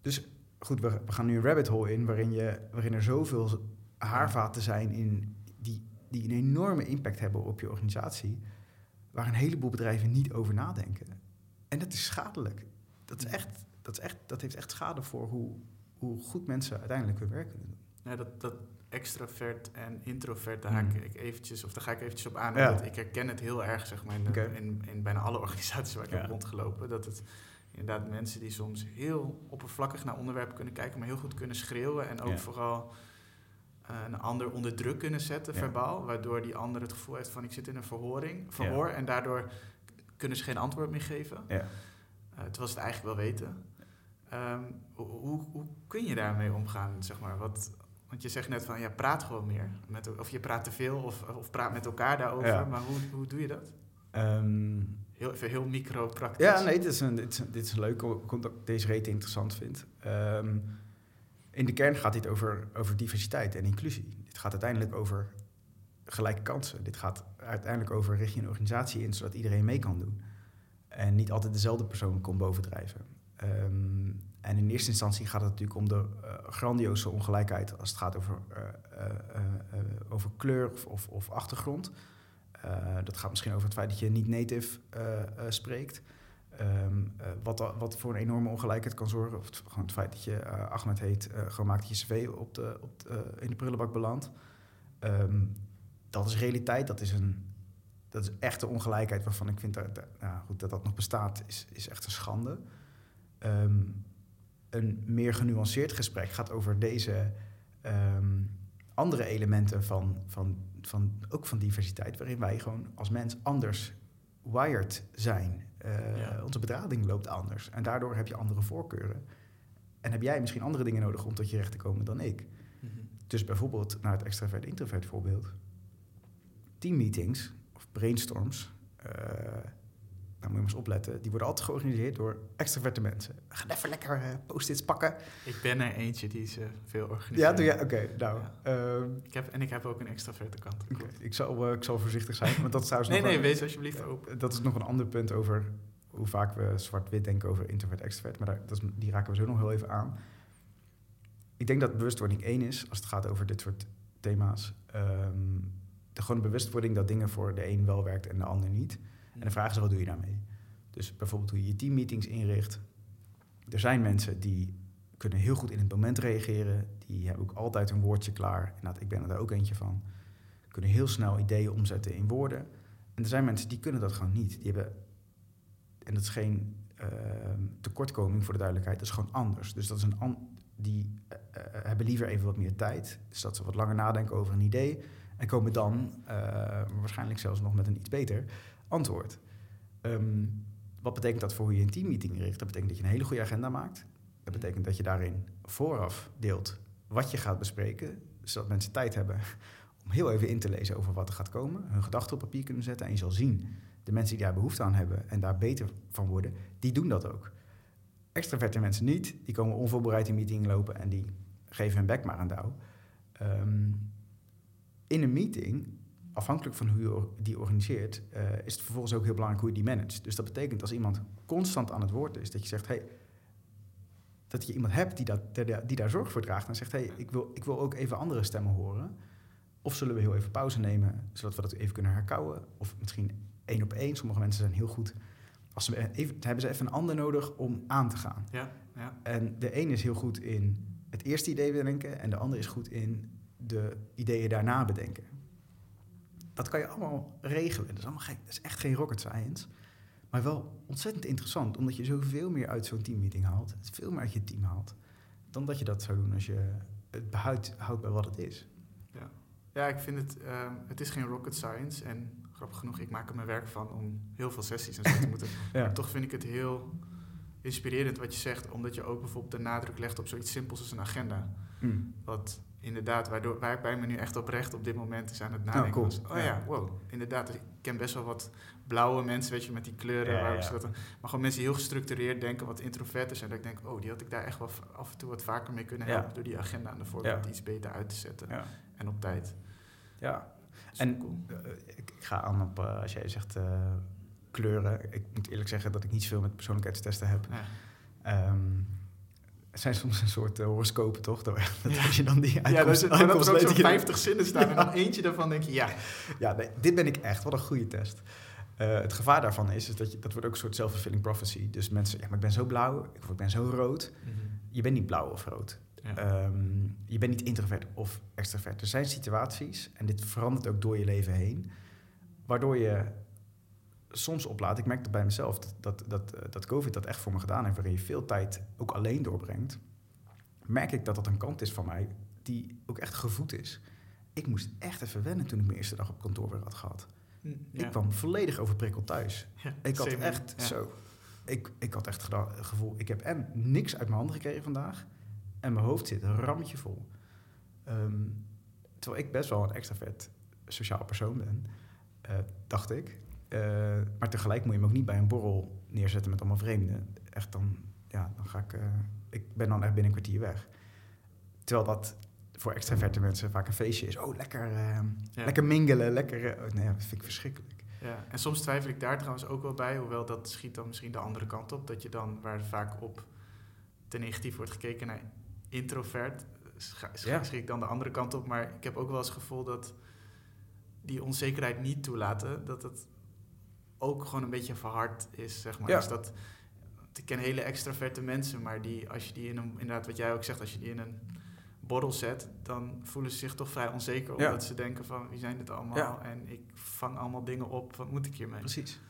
Dus goed, we, we, gaan nu een rabbit hole in... waarin, je, waarin er zoveel haarvaten zijn in, die, die een enorme impact hebben op je organisatie... waar een heleboel bedrijven niet over nadenken. En dat is schadelijk. Dat, is echt, dat, is echt, dat heeft echt schade voor hoe, hoe goed mensen uiteindelijk hun werk kunnen doen. Ja, dat, dat extravert en introvert, daar, haak ik eventjes, of daar ga ik eventjes op aan. Ja. Dat ik herken het heel erg zeg maar, in, okay. in, in, bijna alle organisaties waar ik ja. heb rondgelopen. Dat het inderdaad mensen die soms heel oppervlakkig naar onderwerpen kunnen kijken, maar heel goed kunnen schreeuwen. En ook ja. vooral uh, een ander onder druk kunnen zetten, verbaal. Waardoor die ander het gevoel heeft van ik zit in een verhoring, verhoor. En daardoor kunnen ze geen antwoord meer geven. Uh, terwijl ze het eigenlijk wel weten. Um, hoe, hoe kun je daarmee omgaan, zeg maar? Wat, want je zegt net van, ja, praat gewoon meer. Met, of je praat te veel of, of praat met elkaar daarover. Ja. Maar hoe, hoe doe je dat? Um, heel, even heel micro-praktisch. Ja, nee, dit is, een, dit, is, dit is leuk, omdat ik deze reden interessant vind. Um, in de kern gaat dit over, over diversiteit en inclusie. Dit gaat uiteindelijk over gelijke kansen. Dit gaat uiteindelijk over richt je een organisatie in, zodat iedereen mee kan doen. En niet altijd dezelfde persoon kon bovendrijven. Um, en in eerste instantie gaat het natuurlijk om de uh, grandioze ongelijkheid als het gaat over, uh, uh, over kleur of, of, achtergrond. dat gaat misschien over het feit dat je niet native spreekt. Um, wat, wat voor een enorme ongelijkheid kan zorgen. Of het, gewoon het feit dat je Ahmed heet, gewoon maakt je cv op de, op in de prullenbak belandt. Um, dat is realiteit, dat is een dat is echte ongelijkheid waarvan ik vind dat, nou goed, dat dat nog bestaat, is, is echt een schande. Um, een meer genuanceerd gesprek gaat over deze um, andere elementen van, van, van, ook van diversiteit, waarin wij gewoon als mens anders wired zijn. Uh, ja. Onze bedrading loopt anders en daardoor heb je andere voorkeuren. En heb jij misschien andere dingen nodig om tot je recht te komen dan ik. Mm -hmm. Dus bijvoorbeeld naar het extravert-introvert voorbeeld. Teammeetings of brainstorms, uh, nou moet je maar eens opletten, die worden altijd georganiseerd door extraverte mensen. We gaan even lekker uh, post-its pakken. Ik ben er eentje die ze veel organiseert. Ja, doe je? Oké, okay, nou. Ja. Um, ik heb, en ik heb ook een extraverte kant. Okay. Ik, zal, uh, ik zal voorzichtig zijn, want dat is trouwens nee, nee, een, wees alsjeblieft open. Dat is nog een ander punt over hoe vaak we zwart-wit denken over introvert-extravert. Maar daar, dat is, die raken we zo nog heel even aan. Ik denk dat bewustwording één is, als het gaat over dit soort thema's. Um, de gewoon bewustwording dat dingen voor de een wel werkt en de ander niet. En de vraag is, wat doe je daarmee? Dus bijvoorbeeld hoe je je teammeetings inricht. Er zijn mensen die kunnen heel goed in het moment reageren. Die hebben ook altijd een woordje klaar. Ik ben er ook eentje van. Kunnen heel snel ideeën omzetten in woorden. En er zijn mensen die kunnen dat gewoon niet. Die hebben, en dat is geen uh, tekortkoming voor de duidelijkheid, dat is gewoon anders. Dus dat is een die uh, uh, hebben liever even wat meer tijd. Dus dat ze wat langer nadenken over een idee. En komen dan waarschijnlijk zelfs nog met een iets beter antwoord. Um, wat betekent dat voor hoe je een teammeeting richt? Dat betekent dat je een hele goede agenda maakt. Dat betekent dat je daarin vooraf deelt wat je gaat bespreken, zodat mensen tijd hebben om heel even in te lezen over wat er gaat komen, hun gedachten op papier kunnen zetten en je zal zien, de mensen die daar behoefte aan hebben en daar beter van worden, die doen dat ook. Extraverte mensen niet, die komen onvoorbereid in meeting lopen en die geven hun bek maar aan douw. Um, in een meeting afhankelijk van hoe je die organiseert, uh, is het vervolgens ook heel belangrijk hoe je die managt. Dus dat betekent als iemand constant aan het woord is, dat je zegt, hey, dat je iemand hebt die, dat, die daar zorg voor draagt en zegt, hey, ik wil, ik wil ook even andere stemmen horen. Of zullen we heel even pauze nemen, zodat we dat even kunnen herkouwen? Of misschien één op één. Sommige mensen zijn heel goed. Als ze even, hebben ze even een ander nodig om aan te gaan. Ja, ja. En de een is heel goed in het eerste idee bedenken en de ander is goed in de ideeën daarna bedenken. Dat kan je allemaal regelen. Dat is, allemaal geen, dat is echt geen rocket science. Maar wel ontzettend interessant, omdat je zoveel meer uit zo'n teammeeting haalt. Veel meer uit je team haalt. Dan dat je dat zou doen als je het behoudt houdt bij wat het is. Ja, ja ik vind het, uh, het is geen rocket science. En grappig genoeg, ik maak er mijn werk van om heel veel sessies en zo te moeten. ja. Maar toch vind ik het heel inspirerend wat je zegt, omdat je ook bijvoorbeeld de nadruk legt op zoiets simpels als een agenda. Mm. Wat inderdaad, waardoor, waar ik bij me nu echt oprecht op dit moment is aan het oh, nadenken. Oh, oh ja. wow, inderdaad. Ik ken best wel wat blauwe mensen, weet je, met die kleuren. Ja, ja. maar gewoon mensen die heel gestructureerd denken, wat introverter zijn. Dat ik denk, oh, die had ik daar echt wel af en toe wat vaker mee kunnen helpen. Door die agenda aan de voorkant iets beter uit te zetten. En op tijd. Ja, en eh, ik, ga aan op, uh, als jij zegt uh, kleuren. Ik moet eerlijk zeggen dat ik niet veel met persoonlijkheidstesten heb. Um, het zijn soms een soort uh, horoscopen, toch? Dat, ja. Als je dan die uitkomst, ja, dat, dat er ook zo'n 50 zinnen staan en dan eentje daarvan denk je, ja. Ja, nee, dit ben ik echt. Wat een goede test. Uh, het gevaar daarvan is, is dat, je, dat wordt ook een soort self-fulfilling prophecy. Dus mensen, ja, maar ik ben zo blauw, of ik ben zo rood. Mm -hmm. Je bent niet blauw of rood. Ja. Um, je bent niet introvert of extravert. Er zijn situaties, en dit verandert ook door je leven heen, waardoor je soms oplaat. Ik merk dat bij mezelf, dat, dat, dat, eh, dat COVID dat echt voor me gedaan heeft, waarin je veel tijd ook alleen doorbrengt. Merk ik dat dat een kant is van mij die ook echt gevoed is. Ik moest echt even wennen toen ik mijn eerste dag op kantoor weer had gehad. Hm, ik kwam volledig overprikkeld thuis. Ja, ik had echt zo. Ik, ik had echt het gevoel, ik heb en niks uit mijn handen gekregen vandaag. En mijn hoofd zit een rammetje vol. Ehm, terwijl ik best wel een extravert sociaal persoon ben, uh, dacht ik. Uh, maar tegelijk moet je hem ook niet bij een borrel neerzetten met allemaal vreemden. Echt dan, ja, dan ga ik, uh, ik ben dan echt binnen een kwartier weg. Terwijl dat voor extraverte mensen vaak een feestje is. Oh, lekker, uh, lekker mingelen, lekker, oh, nee, dat vind ik verschrikkelijk. Ja, en soms twijfel ik daar trouwens ook wel bij, hoewel dat schiet dan misschien de andere kant op. Dat je dan, waar vaak op te negatief wordt gekeken naar introvert, schiet ik dan de andere kant op. Maar ik heb ook wel eens het gevoel dat die onzekerheid niet toelaten, dat het ook gewoon een beetje verhard is, zeg maar. Ja. Dus dat, ik ken hele extraverte mensen, maar die, als je die in een, inderdaad wat jij ook zegt, als je die in een borrel zet, dan voelen ze zich toch vrij onzeker. Omdat ze denken van, wie zijn dit allemaal? En ik vang allemaal dingen op, wat moet ik hiermee? Precies.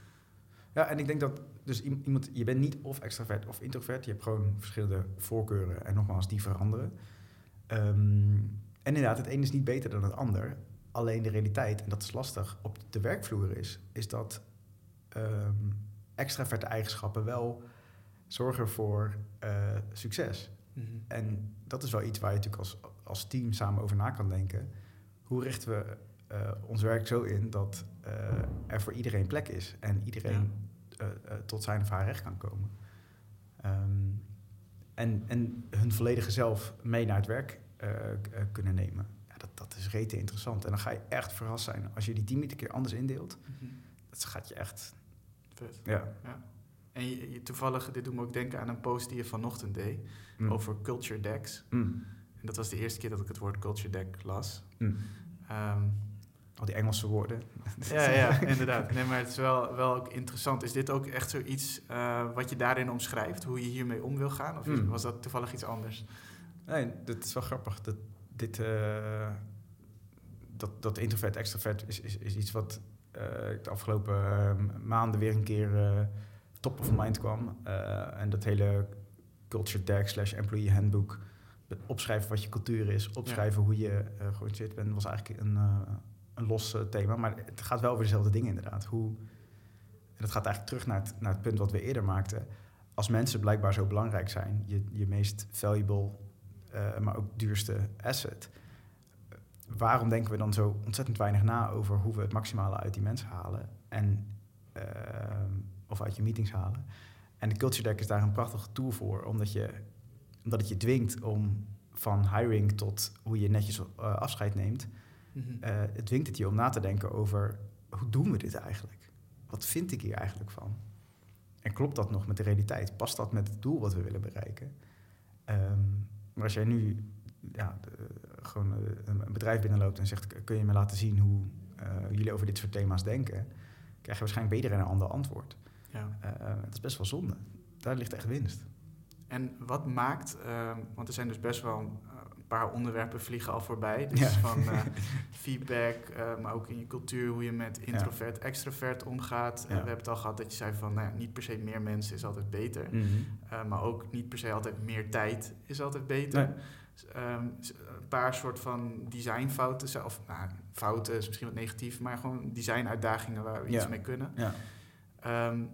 Ja, en ik denk dat dus iemand, je bent niet of extravert of introvert, je hebt gewoon verschillende voorkeuren en nogmaals, die veranderen. Um, en inderdaad, het een is niet beter dan het ander. Alleen de realiteit, en dat is lastig, op de werkvloer is, is dat um, extraverte eigenschappen wel zorgen voor uh, succes. Mm -hmm. En dat is wel iets waar je natuurlijk als, als team samen over na kan denken. Hoe richten we uh, ons werk zo in dat uh, er voor iedereen plek is en iedereen ja. tot zijn of haar recht kan komen? Um, en, en hun volledige zelf mee naar het werk kunnen nemen. Ja, dat, dat is rete interessant. En dan ga je echt verrast zijn als je die team niet een keer anders indeelt. Mm -hmm. Dat gaat je echt ja. ja. En je, toevallig, dit doet me ook denken aan een post die je vanochtend deed mm. over culture decks. Mm. En dat was de eerste keer dat ik het woord culture deck las. Mm. Um, Al die Engelse woorden. ja, ja, inderdaad. Nee, maar het is wel, wel ook interessant. Is dit ook echt zoiets uh, wat je daarin omschrijft? Hoe je hiermee om wil gaan? Of mm. was dat toevallig iets anders? Nee, dat is wel grappig. Dat, dit, uh, dat, dat introvert, extrovert is, is, is iets wat uh, de afgelopen uh, maanden weer een keer top of mind kwam. en dat hele culture deck slash employee handbook. Opschrijven wat je cultuur is, opschrijven hoe je georganiseerd bent, was eigenlijk een, een los thema. Maar het gaat wel over dezelfde dingen inderdaad. Hoe, en dat gaat eigenlijk terug naar het, naar het punt wat we eerder maakten. Als mensen blijkbaar zo belangrijk zijn, je, je meest valuable, maar ook duurste asset waarom denken we dan zo ontzettend weinig na over hoe we het maximale uit die mensen halen? En, uh, of uit je meetings halen. En de Culture Deck is daar een prachtige tool voor, omdat, je, omdat het je dwingt om van hiring tot hoe je netjes uh, afscheid neemt, Mhm. eh, het dwingt het je om na te denken over hoe doen we dit eigenlijk? Wat vind ik hier eigenlijk van? En klopt dat nog met de realiteit? Past dat met het doel wat we willen bereiken? Ehm, maar als jij nu ja, de- gewoon eh, een bedrijf binnenloopt en zegt: Kun je me laten zien hoe eh, jullie over dit soort thema's denken? Krijg je waarschijnlijk beter een ander antwoord. Ja. Eh, dat is best wel zonde. Daar ligt echt winst. En wat maakt, ehm, want er zijn dus best wel eh, een paar onderwerpen vliegen al voorbij. Dus Ja. van eh, feedback, eh, maar ook in je cultuur, hoe je met introvert, extrovert omgaat. Eh, Ja. we hebben het al gehad dat je zei van, nou ja, niet per se meer mensen is altijd beter. Eh, maar ook niet per se altijd meer tijd is altijd beter. Nee. Ehm, een paar soort van designfouten, of nou, fouten is misschien wat negatief, maar gewoon designuitdagingen waar we iets mee kunnen. Ja. Ehm,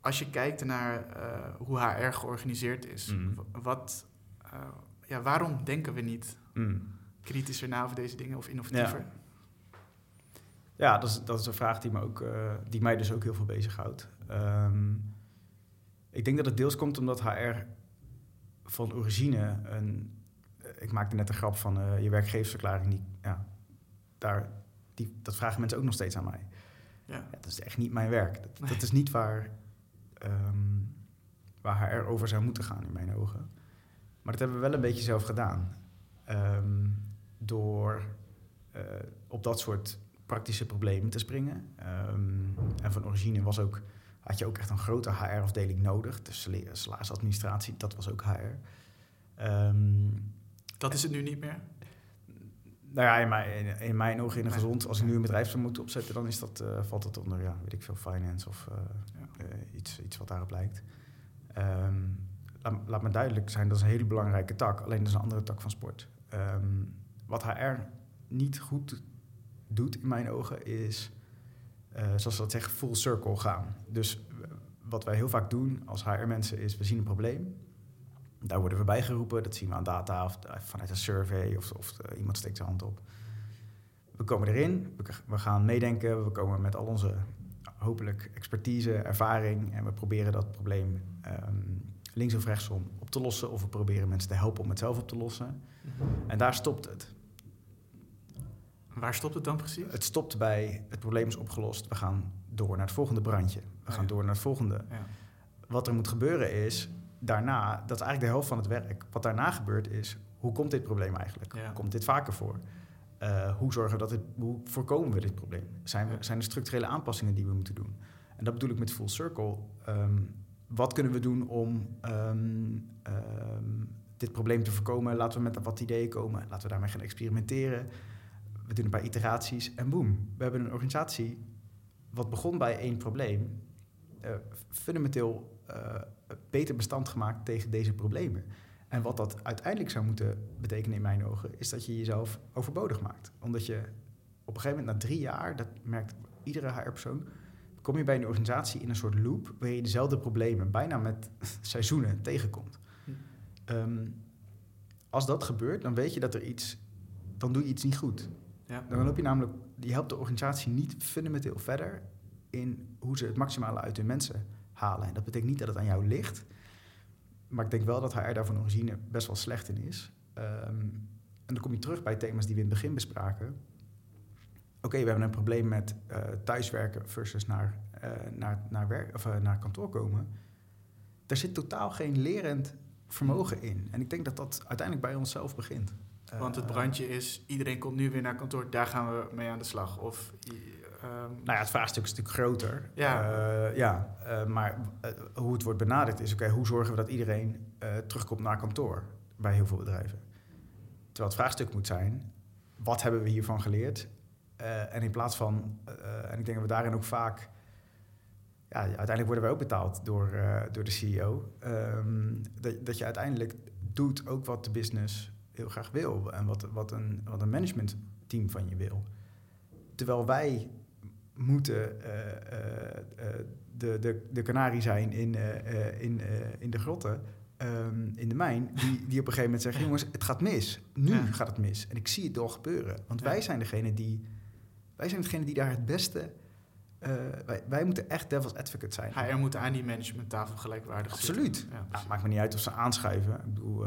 als je kijkt naar eh, hoe HR georganiseerd is, Mhm. wat, eh, ja, waarom denken we niet Mm. kritischer na over deze dingen of innovatiever? Ja, dat is, dat is een vraag die, me ook, eh, die mij dus ook heel veel bezighoudt. Ehm ik denk dat het deels komt omdat HR van origine een... Ik maakte net een grap van eh, je werkgeversverklaring. Die, ja, daar, die, dat vragen mensen ook nog steeds aan mij. Ja. Ja, dat is echt niet mijn werk. Dat, Nee. dat is niet waar, ehm, waar HR over zou moeten gaan in mijn ogen. Maar dat hebben we wel een beetje zelf gedaan. Ehm, door eh, op dat soort praktische problemen te springen. Ehm, en van origine was ook, had je ook echt een grote HR-afdeling nodig. De sala- salarisadministratie, dat was ook HR. Ehm, Dat is het nu niet meer? nou ja, in mijn, in, mijn ogen in een gezond, als ik nu een bedrijf zou moeten opzetten, dan is dat, eh, valt dat onder, ja, weet ik veel, finance of eh, eh, iets, iets wat daarop lijkt. Ehm, laat, laat me duidelijk zijn, dat is een hele belangrijke tak, alleen dat is een andere tak van sport. Ehm, wat HR niet goed doet in mijn ogen is, zoals ze dat zeggen, full circle gaan. Dus wat wij heel vaak doen als HR-mensen is, we zien een probleem. Daar worden we bij geroepen, dat zien we aan data of eh, vanuit een survey of, of eh, iemand steekt zijn hand op. We komen erin, we, gaan meedenken, we komen met al onze hopelijk expertise, ervaring en we proberen dat probleem ehm, links of rechtsom op te lossen of we proberen mensen te helpen om het zelf op te lossen. En daar stopt het. Waar stopt het dan precies? Het stopt bij het probleem is opgelost, we gaan door naar het volgende brandje. We Oh gaan ja. door naar het volgende. Ja. Wat er moet gebeuren is, daarna, dat is eigenlijk de helft van het werk. Wat daarna gebeurt is, hoe komt dit probleem eigenlijk? Ja. Komt dit vaker voor? Eh, hoe zorgen we dat het, hoe voorkomen we dit probleem? Zijn, we, zijn er structurele aanpassingen die we moeten doen? En dat bedoel ik met full circle. Ehm, wat kunnen we doen om ehm, ehm, dit probleem te voorkomen? Laten we met wat ideeën komen. Laten we daarmee gaan experimenteren. We doen een paar iteraties en boem. We hebben een organisatie wat begon bij één probleem. eh, fundamenteel beter bestand gemaakt tegen deze problemen. En wat dat uiteindelijk zou moeten betekenen in mijn ogen, is dat je jezelf overbodig maakt. Omdat je op een gegeven moment na drie jaar, dat merkt iedere HR-persoon, kom je bij een organisatie in een soort loop waar je dezelfde problemen bijna met seizoenen tegenkomt. Hm. Ehm, als dat gebeurt, dan weet je dat er iets, dan doe je iets niet goed. Ja. Dan loop je namelijk, je helpt de organisatie niet fundamenteel verder in hoe ze het maximale uit hun mensen halen. En dat betekent niet dat het aan jou ligt, maar ik denk wel dat HR daar van origine best wel slecht in is. Ehm, en dan kom je terug bij thema's die we in het begin bespraken. Oké, we hebben een probleem met eh, thuiswerken versus naar, eh, naar, naar, werk, of, eh, naar kantoor komen. Daar zit totaal geen lerend vermogen in. En ik denk dat dat uiteindelijk bij onszelf begint. Want het brandje is, iedereen komt nu weer naar kantoor, daar gaan we mee aan de slag. Of, Nou ja, het vraagstuk is natuurlijk groter. Ja. Eh, ja eh, maar eh, hoe het wordt benaderd is... oké, hoe zorgen we dat iedereen terugkomt naar kantoor bij heel veel bedrijven? Terwijl het vraagstuk moet zijn... wat hebben we hiervan geleerd? En in plaats van... en ik denk dat we daarin ook vaak... Ja, uiteindelijk worden wij ook betaald door, door de CEO. Ehm, dat, dat je uiteindelijk doet ook wat de business heel graag wil... en wat, wat, een, wat een managementteam van je wil. Terwijl wij moeten eh, eh, eh, de, de, de kanarie zijn in, in, in de grotten, ehm, in de mijn, die, die op een gegeven moment zeggen: jongens, het gaat mis. Nu Ja. gaat het mis. En ik zie het al gebeuren. Want Ja. wij zijn degene die, wij zijn degene die daar het beste. wij, wij moeten echt devil's advocate zijn. HR moet aan die managementtafel gelijkwaardig Absoluut. zitten. Ja, Nou, maakt me niet uit of ze aanschuiven. Ik bedoel,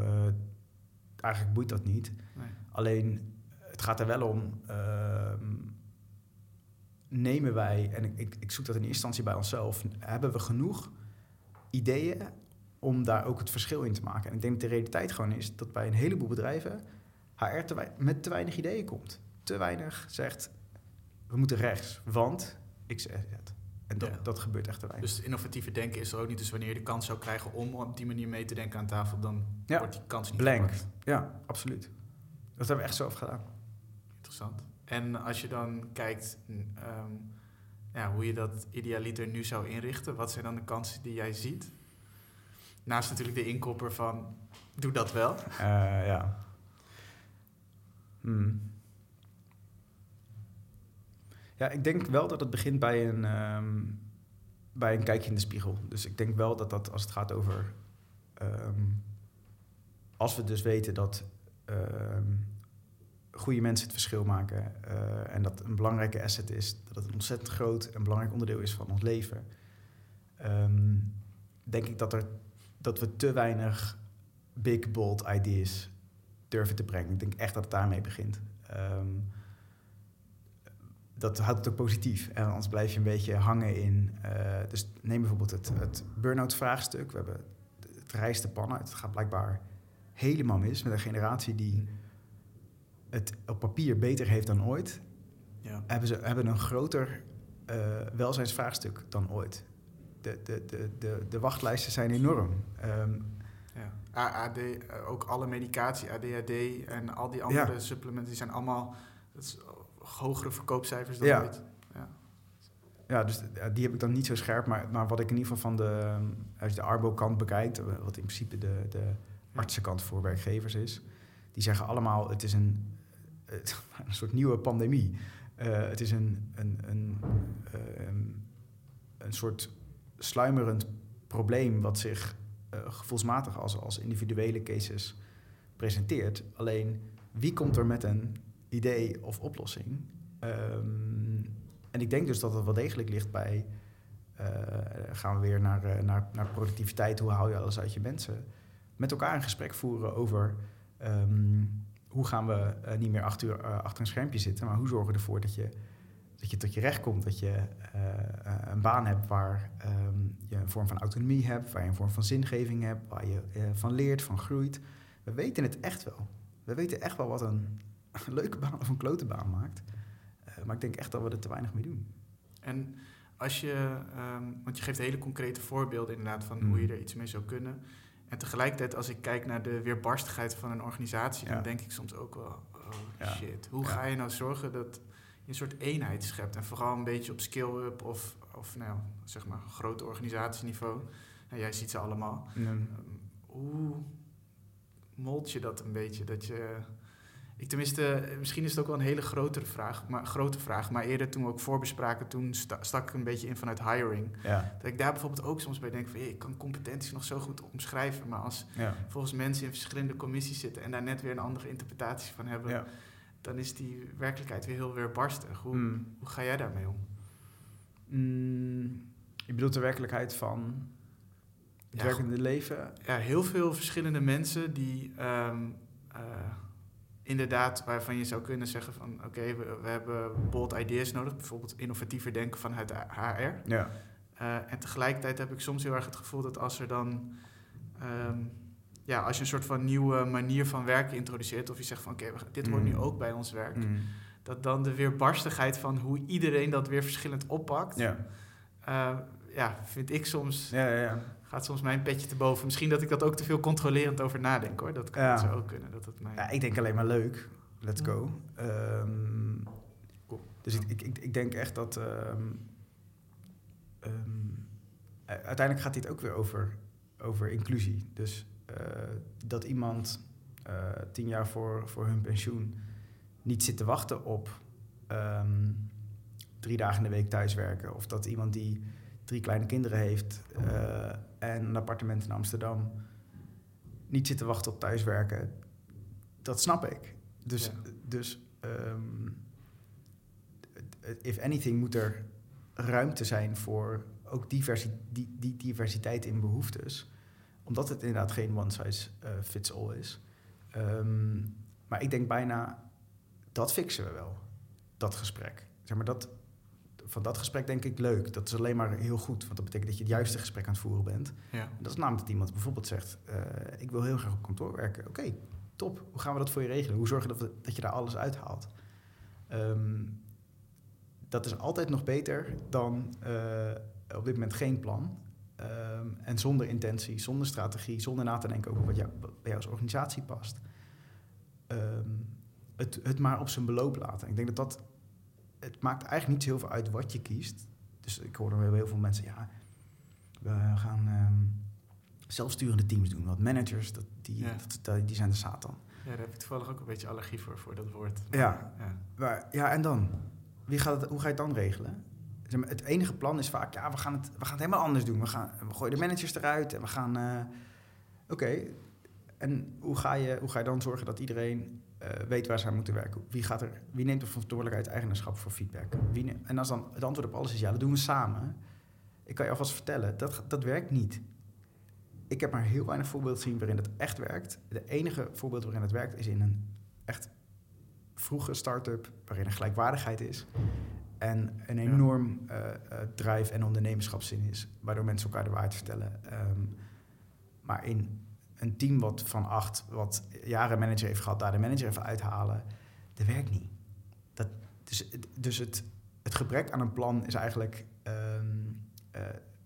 eigenlijk boeit dat niet. Nee. Alleen het het gaat er wel om, ehm, nemen wij, en ik, ik, ik zoek dat in eerste instantie bij onszelf, hebben we genoeg ideeën om daar ook het verschil in te maken? En ik denk dat de realiteit gewoon is dat bij een heleboel bedrijven HR te met te weinig ideeën komt. Te weinig zegt, we moeten rechts, want ik zeg het. En dat, Ja. dat gebeurt echt te weinig. Dus innovatieve denken is er ook niet. Dus wanneer je de kans zou krijgen om op die manier mee te denken aan tafel, dan Ja. wordt die kans niet Blank. gepakt. Ja, absoluut. Dat hebben we echt zelf gedaan. Interessant. En als je dan kijkt ehm, hoe je dat idealiter nu zou inrichten, wat zijn dan de kansen die jij ziet? Naast natuurlijk de inkopper van doe dat wel. Eh, ja. Hmm. Ja, ik denk wel dat het begint bij een, ehm, bij een kijkje in de spiegel. Dus ik denk wel dat dat als het gaat over... ehm, als we dus weten dat goede mensen het verschil maken... eh, en dat een belangrijke asset is, dat het een ontzettend groot en belangrijk onderdeel is van ons leven... ehm, denk ik dat, er, dat we te weinig big, bold ideas durven te brengen. Ik denk echt dat het daarmee begint. Ehm, dat houdt het ook positief. En anders blijf je een beetje hangen in... eh, dus neem bijvoorbeeld het, het burn-out vraagstuk. We hebben het rijst te pannen. Het gaat blijkbaar helemaal mis met een generatie die het op papier beter heeft dan ooit. Ja. Hebben ze hebben een groter eh, welzijnsvraagstuk dan ooit. De, de, de, de, de wachtlijsten zijn enorm. Ehm, Ja. AAD, eh, ook alle medicatie, ADHD en al die andere Ja. supplementen, die zijn allemaal dat is hogere verkoopcijfers dan Ja. ooit. Ja. Ja, dus die heb ik dan niet zo scherp. Maar, maar wat ik in ieder geval van de, als je de Arbo-kant bekijkt, eh, wat in principe de, de artsenkant voor werkgevers is, die zeggen allemaal: het is een, een soort nieuwe pandemie. Eh, het is een, een, een, eh, een, soort sluimerend probleem wat zich eh, gevoelsmatig als, als individuele cases presenteert. Alleen wie komt er met een idee of oplossing? Ehm, en ik denk dus dat het wel degelijk ligt bij. eh, gaan we weer naar, eh, naar, naar productiviteit, hoe haal je alles uit je mensen? Met elkaar een gesprek voeren over ehm, hoe gaan we eh, niet meer acht uur eh, achter een schermpje zitten, maar hoe zorgen we ervoor dat je, dat je tot je recht komt, dat je eh, een baan hebt waar ehm, je een vorm van autonomie hebt, waar je een vorm van zingeving hebt, waar je van leert, van groeit. We weten het echt wel. We weten echt wel wat een, een leuke baan of een klote baan maakt. Maar ik denk echt dat we er te weinig mee doen. En als je, ehm, want je geeft hele concrete voorbeelden inderdaad van Mm. hoe je er iets mee zou kunnen. En tegelijkertijd, als ik kijk naar de weerbarstigheid van een organisatie, Ja. dan denk ik soms ook wel, oh Ja. shit, hoe Ja. ga je nou zorgen dat je een soort eenheid schept? En vooral een beetje op skill-up of, of nou, zeg maar grote organisatieniveau. Nou, jij ziet ze allemaal. Ehm, hoe mold je dat een beetje? Dat je, ik tenminste, misschien is het ook wel een hele grotere vraag, maar, grote vraag. Maar eerder toen we ook voorbespraken, toen sta- stak ik een beetje in vanuit hiring. Ja, Dat ik daar bijvoorbeeld ook soms bij denk van, ik kan competenties nog zo goed omschrijven. Maar als ja, volgens mensen in verschillende commissies zitten en daar net weer een andere interpretatie van hebben, ja. dan is die werkelijkheid weer heel weerbarstig. Hoe, Mm. hoe ga jij daarmee om? Mm, je bedoelt de werkelijkheid van het werkende leven? ja, heel veel verschillende mensen die ehm, eh, inderdaad waarvan je zou kunnen zeggen van oké, we, we hebben bold ideas nodig, bijvoorbeeld innovatiever denken vanuit de HR. Ja, Eh, en tegelijkertijd heb ik soms heel erg het gevoel dat als er dan ehm, ja, als je een soort van nieuwe manier van werken introduceert, of je zegt van oké, dit hoort nu Mm. ook bij ons werk, Mm. dat dan de weerbarstigheid van hoe iedereen dat weer verschillend oppakt, ja. eh, ja, vind ik soms ja, ja, ja. Gaat soms mijn petje te boven. Misschien dat ik dat ook te veel controlerend over nadenk hoor. Dat kan Ja. zo ook kunnen. Dat het mij... Ja, ik denk alleen maar leuk. Let's go. Ehm, Cool. Dus ik, ik, ik, denk echt dat... ehm, ehm, uiteindelijk gaat dit ook weer over, over inclusie. Dus eh, dat iemand eh, tien jaar voor, voor hun pensioen niet zit te wachten op drie dagen in de week thuiswerken. Of dat iemand die drie kleine kinderen heeft eh, en een appartement in Amsterdam niet zit te wachten op thuiswerken. Dat snap ik. Dus, Ja. dus ehm, if anything moet er ruimte zijn voor ook diversi die, die diversiteit in behoeftes. Omdat het inderdaad geen one size eh, fits all is. Ehm, maar ik denk bijna dat fixen we wel. Dat gesprek. Zeg maar, dat, van dat gesprek denk ik leuk. Dat is alleen maar heel goed. Want dat betekent dat je het juiste gesprek aan het voeren bent. Ja. En dat is namelijk dat iemand bijvoorbeeld zegt... eh, ik wil heel graag op kantoor werken. Oké, top. Hoe gaan we dat voor je regelen? Hoe zorgen we dat, we- dat je daar alles uithaalt? Ehm, dat is altijd nog beter dan eh, op dit moment geen plan. Ehm, en zonder intentie, zonder strategie, zonder na te denken over wat jou, bij jou als organisatie past. Ehm, het, het maar op zijn beloop laten. Ik denk dat dat... Het maakt eigenlijk niet zo heel veel uit wat je kiest. Dus ik hoor er heel veel mensen... Ja, we gaan ehm, zelfsturende teams doen. Want managers, dat, die, Ja. dat, dat- die zijn de satan. ja, daar heb ik toevallig ook een beetje allergie voor, voor dat woord. Ja. ja. Maar, ja, en dan? Wie gaat het, hoe ga je het dan regelen? Zeg maar, het enige plan is vaak, ja, we gaan het, we gaan het helemaal anders doen. We, gaan, we gooien de managers eruit en we gaan... eh, Oké, en hoe ga, je, hoe ga je dan zorgen dat iedereen weet waar ze aan moeten werken? Wie, gaat er, wie neemt de verantwoordelijkheid, eigenaarschap voor feedback? Wie en als dan het antwoord op alles is ja, dat doen we samen. Ik kan je alvast vertellen, dat, dat werkt niet. Ik heb maar heel weinig voorbeelden gezien waarin het echt werkt. De enige voorbeeld waarin het werkt is in een echt vroege start-up waarin er gelijkwaardigheid is. En een Ja. enorm eh, eh, drive en ondernemerschapszin is, waardoor mensen elkaar de waarheid vertellen. Ehm, maar in een team wat van acht, wat jaren manager heeft gehad, daar de manager even uithalen, dat werkt niet. Dat, dus dus het, het gebrek aan een plan is eigenlijk ehm, eh,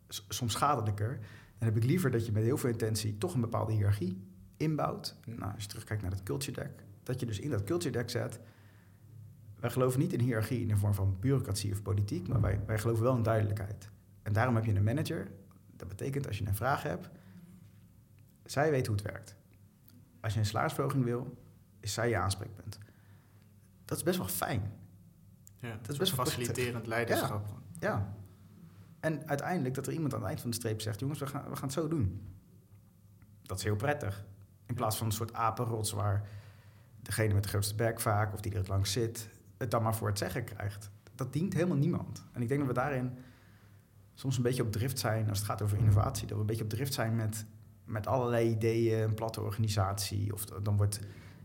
soms schadelijker. Dan heb ik liever dat je met heel veel intentie toch een bepaalde hiërarchie inbouwt. Nou, als je terugkijkt naar het culture deck, dat je dus in dat culture deck zet. Wij geloven niet in hiërarchie in de vorm van bureaucratie of politiek, maar wij, wij geloven wel in duidelijkheid. En daarom heb je een manager. Dat betekent als je een vraag hebt, zij weet hoe het werkt. Als je een salarisverhoging wil, is zij je aanspreekpunt. Dat is best wel fijn. Ja, is best wel faciliterend leiderschap. Ja. En uiteindelijk dat er iemand aan het eind van de streep zegt: jongens, we gaan, we gaan het zo doen. Dat is heel prettig. In plaats van een soort apenrots waar degene met de grootste bek vaak of die er het langs zit, het dan maar voor het zeggen krijgt. Dat dient helemaal niemand. En ik denk dat we daarin soms een beetje op drift zijn als het gaat over innovatie. Dat we een beetje op drift zijn met, met allerlei ideeën, een platte organisatie. Of dan wordt,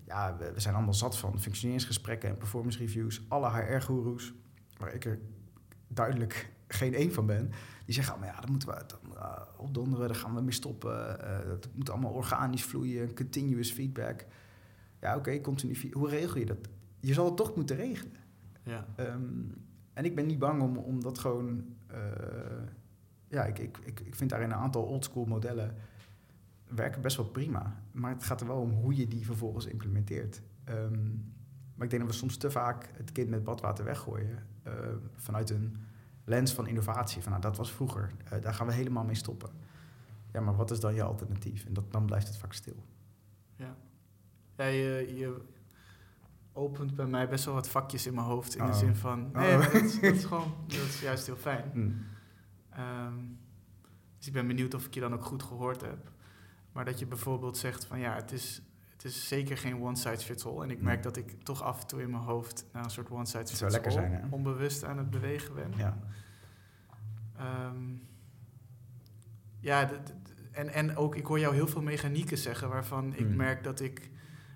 ja, we, we zijn allemaal zat van functioneringsgesprekken en performance reviews. Alle HR-goeroes, waar ik er duidelijk geen één van ben. Die zeggen allemaal, ja, dat moeten we dat, uh, opdonderen, daar gaan we mee stoppen. Uh, dat moet allemaal organisch vloeien, continuous feedback. Ja, oké, okay, continu feedback. Hoe regel je dat? Je zal het toch moeten regelen. Ja. Um, en ik ben niet bang om, om dat gewoon... Uh, ja, ik, ik, ik, ik vind daarin een aantal oldschool modellen werken best wel prima. Maar het gaat er wel om hoe je die vervolgens implementeert. Um, maar ik denk dat we soms te vaak het kind met badwater weggooien. Uh, vanuit een lens van innovatie. Van nou, dat was vroeger. Uh, daar gaan we helemaal mee stoppen. Ja, maar wat is dan je alternatief? En dat, dan blijft het vaak stil. Ja. ja je, je opent bij mij best wel wat vakjes in mijn hoofd. In de zin van... Nee, Uh-oh. maar dat, is, dat is gewoon... Dat is juist heel fijn. Mm. Um, dus ik ben benieuwd of ik je dan ook goed gehoord heb. Maar dat je bijvoorbeeld zegt van ja, het is, het is zeker geen one size fits all. En ik merk Mm. dat ik toch af en toe in mijn hoofd naar een soort one size fits all zijn, onbewust aan het bewegen ben. Ja. Um, ja, en, en ook ik hoor jou heel veel mechanieken zeggen waarvan ik Mm. merk dat ik,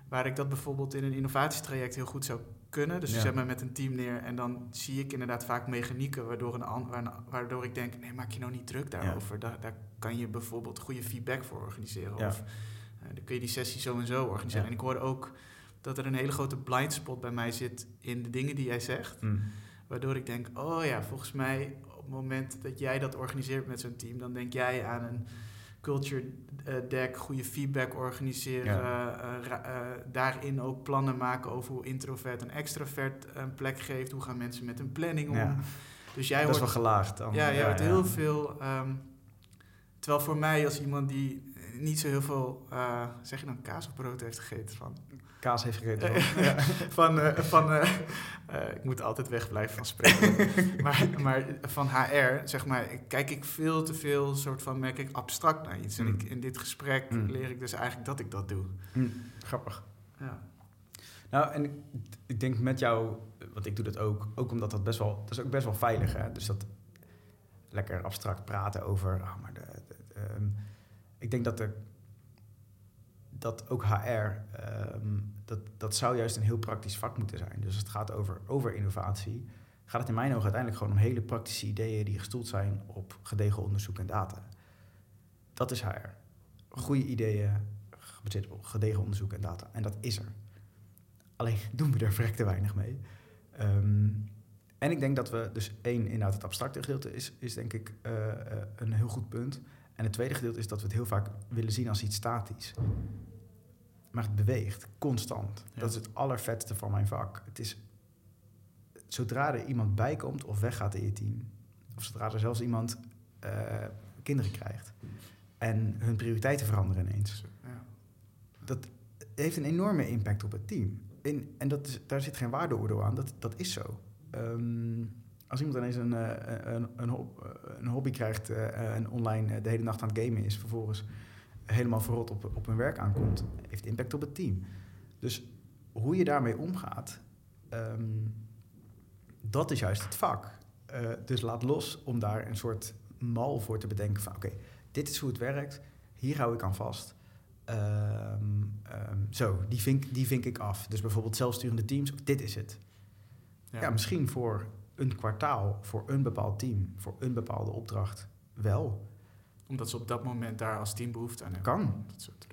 waar ik dat bijvoorbeeld in een innovatietraject heel goed zou kunnen. Dus Ja. zetten me met een team neer en dan zie ik inderdaad vaak mechanieken waardoor, een, waardoor ik denk, nee, maak je nou niet druk daarover. Daar, daar kan je bijvoorbeeld goede feedback voor organiseren. Ja. Of uh, dan kun je die sessie zo en zo organiseren. En ik hoor ook dat er een hele grote blind spot bij mij zit in de dingen die jij zegt. Mm. Waardoor ik denk, oh ja, volgens mij op het moment dat jij dat organiseert met zo'n team, dan denk jij aan een culture uh, deck, goede feedback organiseren, Ja. uh, ra- uh, daarin ook plannen maken over hoe introvert en extrovert een plek geeft, hoe gaan mensen met hun planning om. Ja. Dus jij Best hoort, wel gelaagd dan. ja, jij hoort heel veel. Um, terwijl voor mij als iemand die niet zo heel veel, uh, zeg je dan kaas of brood heeft gegeten van Kaas heeft gegeten. ja. van, uh, van uh, uh, ik moet altijd wegblijven van spreken. maar, maar van HR, zeg maar, kijk ik veel te veel soort van, merk ik abstract naar iets. Mm. En ik, in dit gesprek mm. leer ik dus eigenlijk dat ik dat doe. Mm. Grappig. Ja. Nou, en ik, ik, denk met jou, want ik doe dat ook, ook omdat dat best wel, dat is ook best wel veilig, hè? Dus dat lekker abstract praten over, oh, maar de, de, de um, ik denk dat er dat ook HR, ehm, dat, dat zou juist een heel praktisch vak moeten zijn. Dus als het gaat over, over innovatie, gaat het in mijn ogen uiteindelijk gewoon om hele praktische ideeën die gestoeld zijn op gedegen onderzoek en data. Dat is HR. Goede ideeën, gebaseerd op gedegen onderzoek en data. En dat is er. Alleen doen we er verrekte weinig mee. Ehm, en ik denk dat we dus één, inderdaad het abstracte gedeelte is, is denk ik uh, uh, een heel goed punt. En het tweede gedeelte is dat we het heel vaak willen zien als iets statisch. Maar het beweegt, constant. Ja. Dat is het allervetste van mijn vak. Het is, zodra er iemand bij komt of weggaat in je team... of zodra er zelfs iemand uh, kinderen krijgt... en hun prioriteiten veranderen ineens... Ja. dat heeft een enorme impact op het team. In, en dat is, daar zit geen waardeoordeel aan, dat, dat is zo. Um, als iemand ineens een, een, een, een hobby krijgt uh, en online de hele nacht aan het gamen is, vervolgens helemaal verrot op, op hun werk aankomt, heeft impact op het team. Dus hoe je daarmee omgaat, um, dat is juist het vak. Uh, dus laat los om daar een soort mal voor te bedenken van oké, okay, dit is hoe het werkt, hier hou ik aan vast. Um, um, zo, die vink, die vink ik af. Dus bijvoorbeeld zelfsturende teams, dit is het. Ja. ja, misschien voor een kwartaal, voor een bepaald team, voor een bepaalde opdracht wel. Omdat ze op dat moment daar als team behoefte aan hebben. Kan.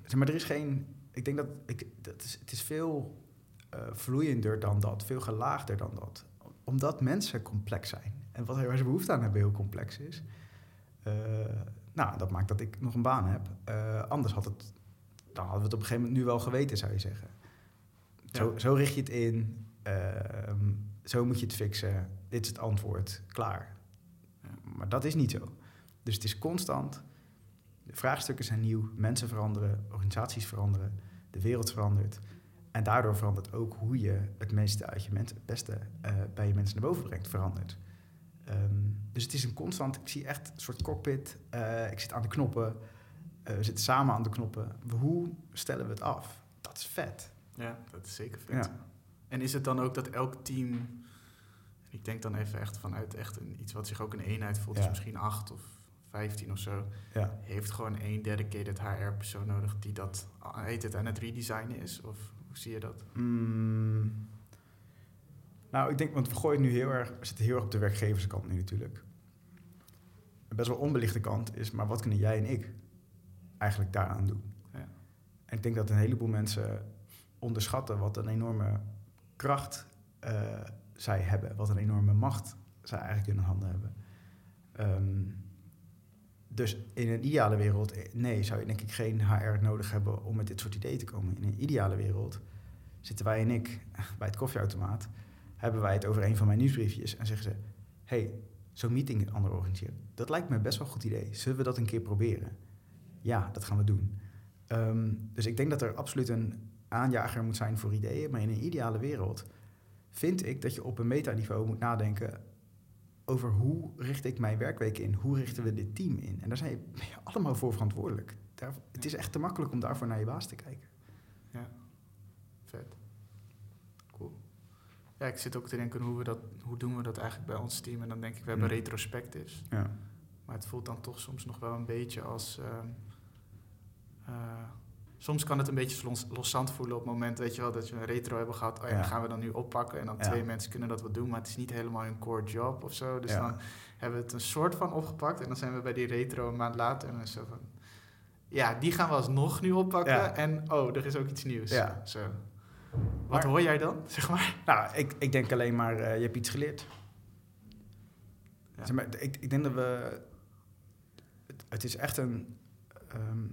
Dat maar er is geen. Ik denk dat. Ik, dat is, het is veel uh, vloeiender dan dat, veel gelaagder dan dat. Omdat mensen complex zijn. En wat waar ze behoefte aan hebben heel complex is. Uh, nou, dat maakt dat ik nog een baan heb. Uh, anders had het. Dan hadden we het op een gegeven moment nu wel geweten, zou je zeggen. Zo, ja. zo richt je het in. Ehm, zo moet je het fixen. Dit is het antwoord. Klaar. Ja. Maar dat is niet zo. Dus het is constant. De vraagstukken zijn nieuw. Mensen veranderen. Organisaties veranderen. De wereld verandert. En daardoor verandert ook hoe je het meeste uit je mensen, het beste uh, bij je mensen naar boven brengt, verandert. Um, dus het is een constant, ik zie echt een soort cockpit. Uh, ik zit aan de knoppen. Uh, we zitten samen aan de knoppen. Hoe stellen we het af? Dat is vet. Ja, dat is zeker vet. Ja. En is het dan ook dat elk team, ik denk dan even echt vanuit echt een, iets wat zich ook een eenheid voelt, ja. dus misschien acht of vijftien of zo, ja. heeft gewoon één dedicated HR-persoon nodig die dat, heet het, aan het redesignen is? Of hoe zie je dat? Mm. Nou, ik denk, want we gooien nu heel erg, we zitten heel erg op de werkgeverskant nu natuurlijk. Een best wel onbelichte kant is, maar wat kunnen jij en ik eigenlijk daaraan doen? Ja. En ik denk dat een heleboel mensen onderschatten wat een enorme kracht uh, zij hebben, wat een enorme macht zij eigenlijk in hun handen hebben. Um, dus in een ideale wereld, eh, nee, zou je denk ik geen HR nodig hebben om met dit soort ideeën te komen. In een ideale wereld zitten wij en ik bij het koffieautomaat, hebben wij het over een van mijn nieuwsbriefjes en zeggen ze: hey, zo'n meeting ander organiseren. Dat lijkt me best wel een goed idee. Zullen we dat een keer proberen? Ja, dat gaan we doen. Um, dus ik denk dat er absoluut een aanjager moet zijn voor ideeën. Maar in een ideale wereld vind ik dat je op een metaniveau moet nadenken over hoe richt ik mijn werkweek in? Hoe richten we dit team in? En daar zijn je, ben je allemaal voor verantwoordelijk. Daar, het is echt te makkelijk om daarvoor naar je baas te kijken. Ja, vet. Cool. Ja, ik zit ook te denken, hoe, we dat, hoe doen we dat eigenlijk bij ons team? En dan denk ik, we hebben Mm. retrospectives. Ja. Maar het voelt dan toch soms nog wel een beetje als... ehm, eh, soms kan het een beetje los, loszand voelen op het moment, weet je wel, dat we een retro hebben gehad. Oh ja, gaan we dan nu oppakken. En dan Ja. twee mensen kunnen dat wat doen, maar het is niet helemaal hun core job of zo. Dus dan hebben we het een soort van opgepakt. En dan zijn we bij die retro een maand later en zo van... Ja, die gaan we alsnog nu oppakken. En oh, er is ook iets nieuws. Ja. Zo. Wat Maar- hoor jij dan, zeg maar? Nou, ik, ik denk alleen maar, eh, je hebt iets geleerd. Zeg maar, ik, ik denk dat we... Het, het is echt een... ehm,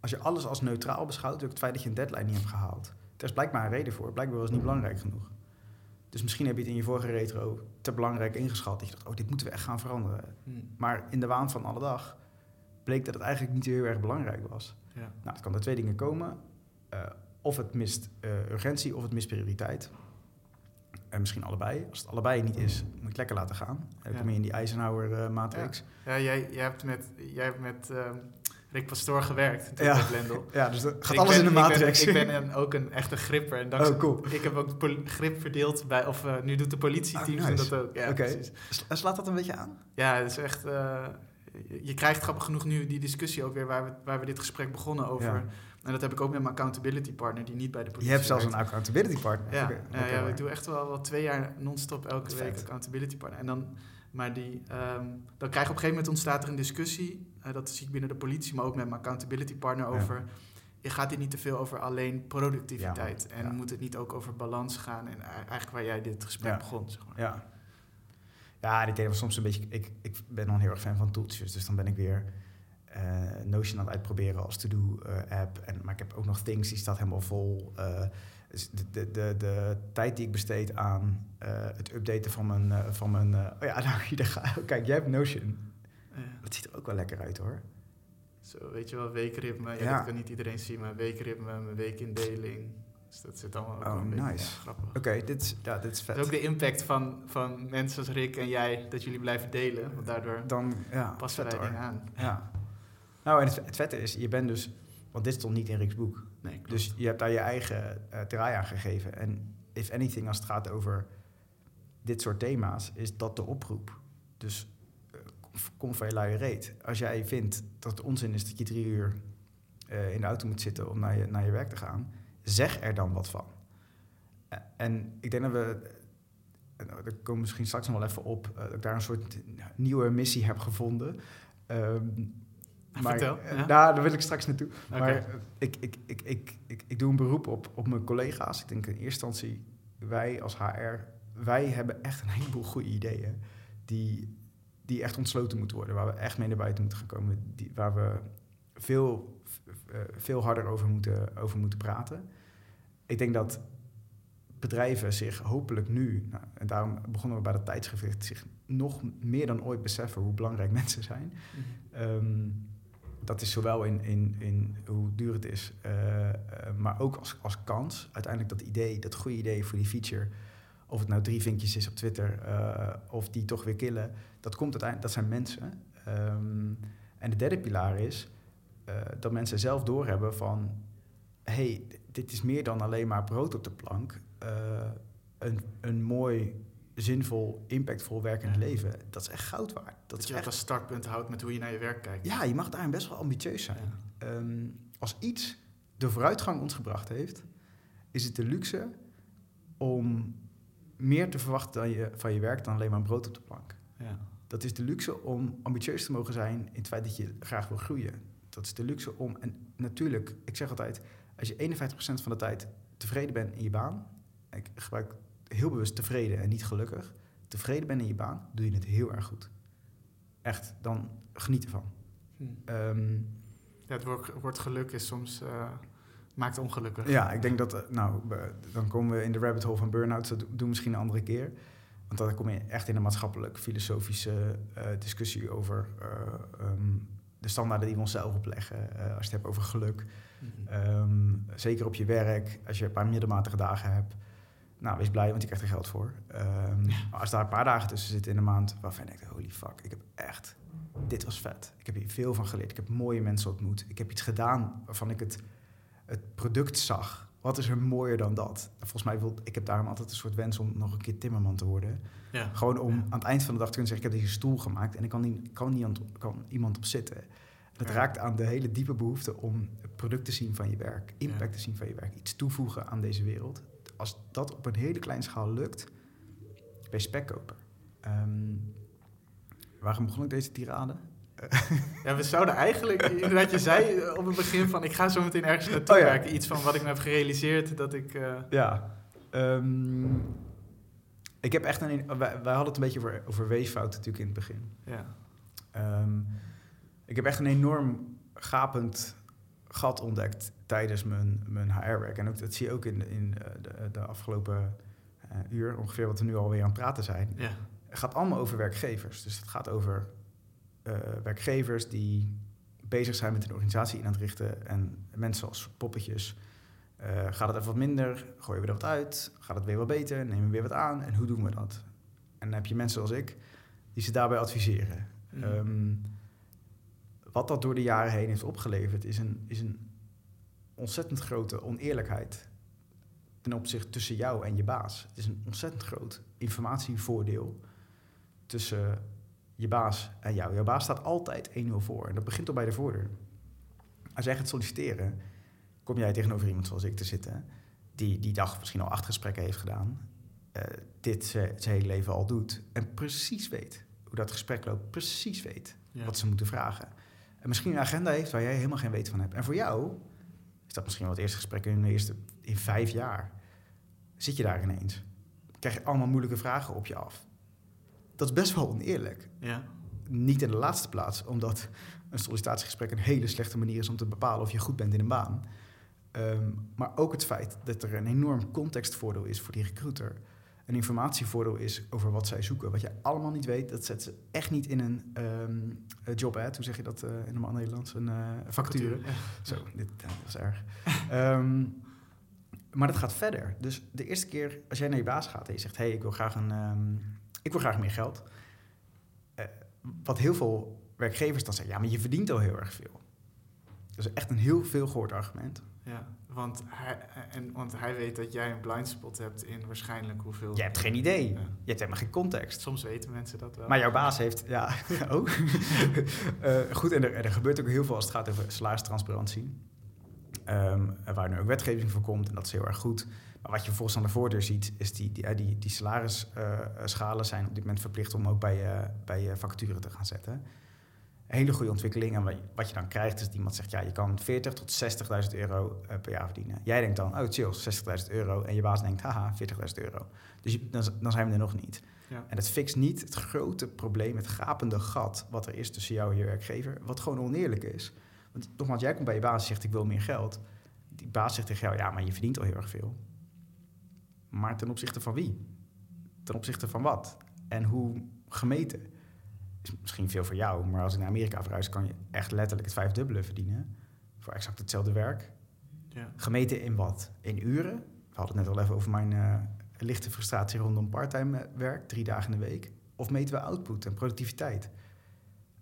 als je alles als neutraal beschouwt, ook het feit dat je een deadline niet hebt gehaald. Er is blijkbaar een reden voor. Blijkbaar was het niet belangrijk genoeg. Dus misschien heb je het in je vorige retro te belangrijk ingeschat. Dat je dacht, oh, dit moeten we echt gaan veranderen. Hm. Maar in de waan van alle dag bleek dat het eigenlijk niet heel erg belangrijk was. Ja. Nou, het kan door twee dingen komen. Eh, of het mist eh, urgentie of het mist prioriteit. En misschien allebei. Als het allebei niet is, moet je het lekker laten gaan. Dan Ja. kom je in die Eisenhower-matrix. Ja, jij, jij hebt met, jij hebt met ehm, Rick Pastoor gewerkt toen Ja. bij Blendel. Ja, dus dat gaat Ik alles ben- in de ik ben- matrix. Ik ben, een- ook een echte gripper. En dankzij- oh, cool. Ik heb ook grip verdeeld bij, of eh, nu doet de politieteams Oh, nice. dat ook. Ja, Slaat dat een beetje aan? Ja, het is echt, eh, je, je krijgt grappig genoeg nu die discussie ook weer waar we, waar we dit gesprek begonnen over. Ja. En dat heb ik ook met mijn accountability partner die niet bij de Je politie hebt zelfs werkt. een accountability partner. Ja, ja, ik doe echt wel, wel twee jaar non-stop elke week vet. accountability partner. En dan, maar die, ehm, dan krijg je op een gegeven moment ontstaat er een discussie. Eh, dat zie ik binnen de politie, maar ook met mijn accountability partner Ja. over. Je gaat dit niet te veel over alleen productiviteit. Ja, En ja. moet het niet ook over balans gaan? En e- eigenlijk waar jij dit gesprek begon. Zeg maar. Ja. Ja, die deden we soms een beetje... Ik, ik ben dan heel erg fan van tooltjes. Dus dan ben ik weer eh, Notion aan het uitproberen als to-do-app. en maar ik heb ook nog Things, die staat helemaal vol. Eh, dus de, de, de, de tijd die ik besteed aan eh, het updaten van mijn... eh, van mijn eh, oh ja, nou, hier kijk, jij hebt Notion. Dat ziet er ook wel lekker uit, hoor. Zo, weet je wel, weekritme. Ja, Ja. Dat kan niet iedereen zien, maar weekritme, mijn weekindeling. Dus dat zit allemaal ook Oh, beetje nice. ja, grappig. Oké, dit, is, ja, dit is Dat vet. is ook de impact van, van mensen als Rick en jij, dat jullie blijven delen. Want daardoor Dan, ja, passen wij dingen aan. Ja. Nou, en het, het vette is, je bent dus... Want dit stond niet in Rick's boek. Nee, klopt. Dus je hebt daar je eigen eh, draai aan gegeven. En if anything, als het gaat over dit soort thema's, is dat de oproep. Dus kom van je luie reet. Als jij vindt dat het onzin is dat je drie uur eh, in de auto moet zitten om naar je, naar je werk te gaan, zeg er dan wat van. Eh, en ik denk dat we, en daar komen we misschien straks nog wel even op, eh, dat ik daar een soort nieuwe missie heb gevonden. Ehm, Vertel, eh, ja. Nou, daar wil ik straks naartoe. Maar ik, ik, ik, ik, ik, ik doe een beroep op, op mijn collega's. Ik denk in eerste instantie, wij als HR, wij hebben echt een heleboel goede ideeën die, die echt ontsloten moeten worden, waar we echt mee naar buiten moeten gaan komen, die, waar we veel, eh, veel harder over moeten, over moeten praten. Ik denk dat bedrijven zich hopelijk nu, nou, en daarom begonnen we bij dat tijdsgewicht, zich nog meer dan ooit beseffen hoe belangrijk mensen zijn. Mhm. Ehm, dat is zowel in, in, in hoe duur het is, eh, eh, maar ook als, als kans. Uiteindelijk dat idee, dat goede idee voor die feature, of het nou drie vinkjes is op Twitter, of die toch weer killen, dat komt uiteindelijk, dat zijn mensen. Ehm, en de derde pilaar is eh, dat mensen zelf doorhebben van, hey, dit is meer dan alleen maar brood op de plank. Eh, een, een mooi, zinvol, impactvol werkend leven, dat is echt goud waard. Dat, Dat is je dat echt als startpunt houdt met hoe je naar je werk kijkt. ja, je mag daarin best wel ambitieus zijn. Ja. Ehm, als iets de vooruitgang ons gebracht heeft, is het de luxe om meer te verwachten dan je, van je werk dan alleen maar een brood op de plank. Ja. Dat is de luxe om ambitieus te mogen zijn in het feit dat je graag wil groeien. Dat is de luxe om, en natuurlijk, ik zeg altijd, als je 51% van de tijd tevreden bent in je baan, ik gebruik heel bewust tevreden en niet gelukkig, tevreden bent in je baan, doe je het heel erg goed. Echt, dan geniet ervan. Hm. Ehm, Ja, het woord, geluk is soms eh, maakt ongelukkig. Ja, ik denk dat, eh, nou, dan komen we in de rabbit hole van burn-out. Dat doen we misschien een andere keer. Want dan kom je echt in een maatschappelijk, filosofische eh, discussie over eh, ehm, de standaarden die we onszelf opleggen. Eh, als je het hebt over geluk. Mhm. Ehm, zeker op je werk, als je een paar middelmatige dagen hebt. Nou, wees blij, want je krijgt er geld voor. Maar als daar een paar dagen tussen zitten in de maand, waarvan je denkt, holy fuck, ik heb echt, dit was vet. Ik heb hier veel van geleerd. Ik heb mooie mensen ontmoet. Ik heb iets gedaan waarvan ik het, het product zag. Wat is er mooier dan dat? Volgens mij wil ik heb daarom altijd een soort wens om nog een keer timmerman te worden. Ja. Gewoon om Ja. aan het eind van de dag te kunnen zeggen, ik heb deze stoel gemaakt en ik kan, niet, kan, niet aan het- kan iemand op zitten. Dat Ja. raakt aan de hele diepe behoefte om het product te zien van je werk, impact te zien van je werk, iets toevoegen aan deze wereld. Als dat op een hele kleine schaal lukt, ben je spekkoper. Ehm, waarom begon ik deze tirade? Ja, we zouden eigenlijk, inderdaad, je zei eh, op het begin van ik ga zo meteen ergens naartoe Oh ja. werken. Iets van wat ik me heb gerealiseerd dat ik. eh, Ja. ehm, ik heb echt een... Wij, wij hadden het een beetje over, over weeffouten natuurlijk in het begin. ja. Ehm, ik heb echt een enorm gapend gat ontdekt tijdens mijn, mijn HR-werk. En ook, dat zie je ook in, in eh, de, de afgelopen uur, ongeveer wat we nu alweer aan het praten zijn. ja. Het gaat allemaal over werkgevers. Dus het gaat over eh, werkgevers die bezig zijn met een organisatie in aan het richten. En mensen als poppetjes. Eh, gaat het even wat minder? Gooien we er wat uit? Gaat het weer wat beter? Nemen we weer wat aan? En hoe doen we dat? En dan heb je mensen als ik die ze daarbij adviseren. Mhm. Ehm, wat dat door de jaren heen heeft opgeleverd, is een, is een ontzettend grote oneerlijkheid ten opzichte tussen jou en je baas. Het is een ontzettend groot informatievoordeel tussen je baas en jou. Jouw baas staat altijd 1-0 voor. En dat begint al bij de voordeur. Als jij gaat solliciteren, kom jij tegenover iemand zoals ik te zitten, die die dag misschien al acht gesprekken heeft gedaan, uh, dit zijn hele leven al doet en precies weet hoe dat gesprek loopt, precies weet wat ze moeten vragen. En misschien een agenda heeft waar jij helemaal geen weet van hebt. En voor jou is dat misschien wel het eerste gesprek in de eerste in vijf jaar. Zit je daar ineens? Krijg je allemaal moeilijke vragen op je af. Dat is best wel oneerlijk. Ja. Niet in de laatste plaats, omdat een sollicitatiegesprek een hele slechte manier is om te bepalen of je goed bent in een baan. Ehm, maar ook het feit dat er een enorm contextvoordeel is voor die recruiter. Een informatievoordeel is over wat zij zoeken. Wat je allemaal niet weet, dat zet ze echt niet in een um, job ad. Hoe zeg je dat uh, in normaal Nederlands? Een uh, vacature. Zo, dit dat was erg. um, maar dat gaat verder. Dus de eerste keer als jij naar je baas gaat en je zegt: hey, ik wil graag, een, ik wil graag meer geld. Uh, wat heel veel werkgevers dan zeggen: ja, maar je verdient al heel erg veel. Dat is echt een heel veel gehoord argument. Ja, want hij, en, want hij weet dat jij een blindspot hebt in waarschijnlijk hoeveel... Je hebt geen idee. Je hebt helemaal geen context. Soms weten mensen dat wel. Maar jouw baas heeft... Ja, ook. uh, goed, en er, er, gebeurt ook heel veel als het gaat over salaristransparantie. Um, waar nu ook wetgeving voor komt en dat is heel erg goed. Maar wat je vervolgens aan de voordeur ziet, is die, die, die, die salarisschalen zijn op dit moment verplicht om ook bij, bij je vacature te gaan zetten hele goede ontwikkeling. En wat je dan krijgt is dat iemand zegt... ja, je kan 40 tot 60.000 euro uh, per jaar verdienen. Jij denkt dan, oh chill, 60.000 euro. En je baas denkt, haha, 40.000 euro. Dus je, dan, dan, zijn we er nog niet. Ja. En dat fixt niet het grote probleem, het gapende gat... wat er is tussen jou en je werkgever, wat gewoon oneerlijk is. Want nogmaals, jij komt bij je baas en zegt, ik wil meer geld. Die baas zegt tegen jou, ja, maar je verdient al heel erg veel. Maar ten opzichte van wie? Ten opzichte van wat? En hoe gemeten? is misschien veel voor jou, maar als ik naar Amerika verhuis, kan je echt letterlijk het vijfdubbele verdienen voor exact hetzelfde werk. Ja. Gemeten in wat? In uren. We hadden het net al even over mijn uh, lichte frustratie rondom parttime werk, drie dagen in de week. Of meten we output en productiviteit?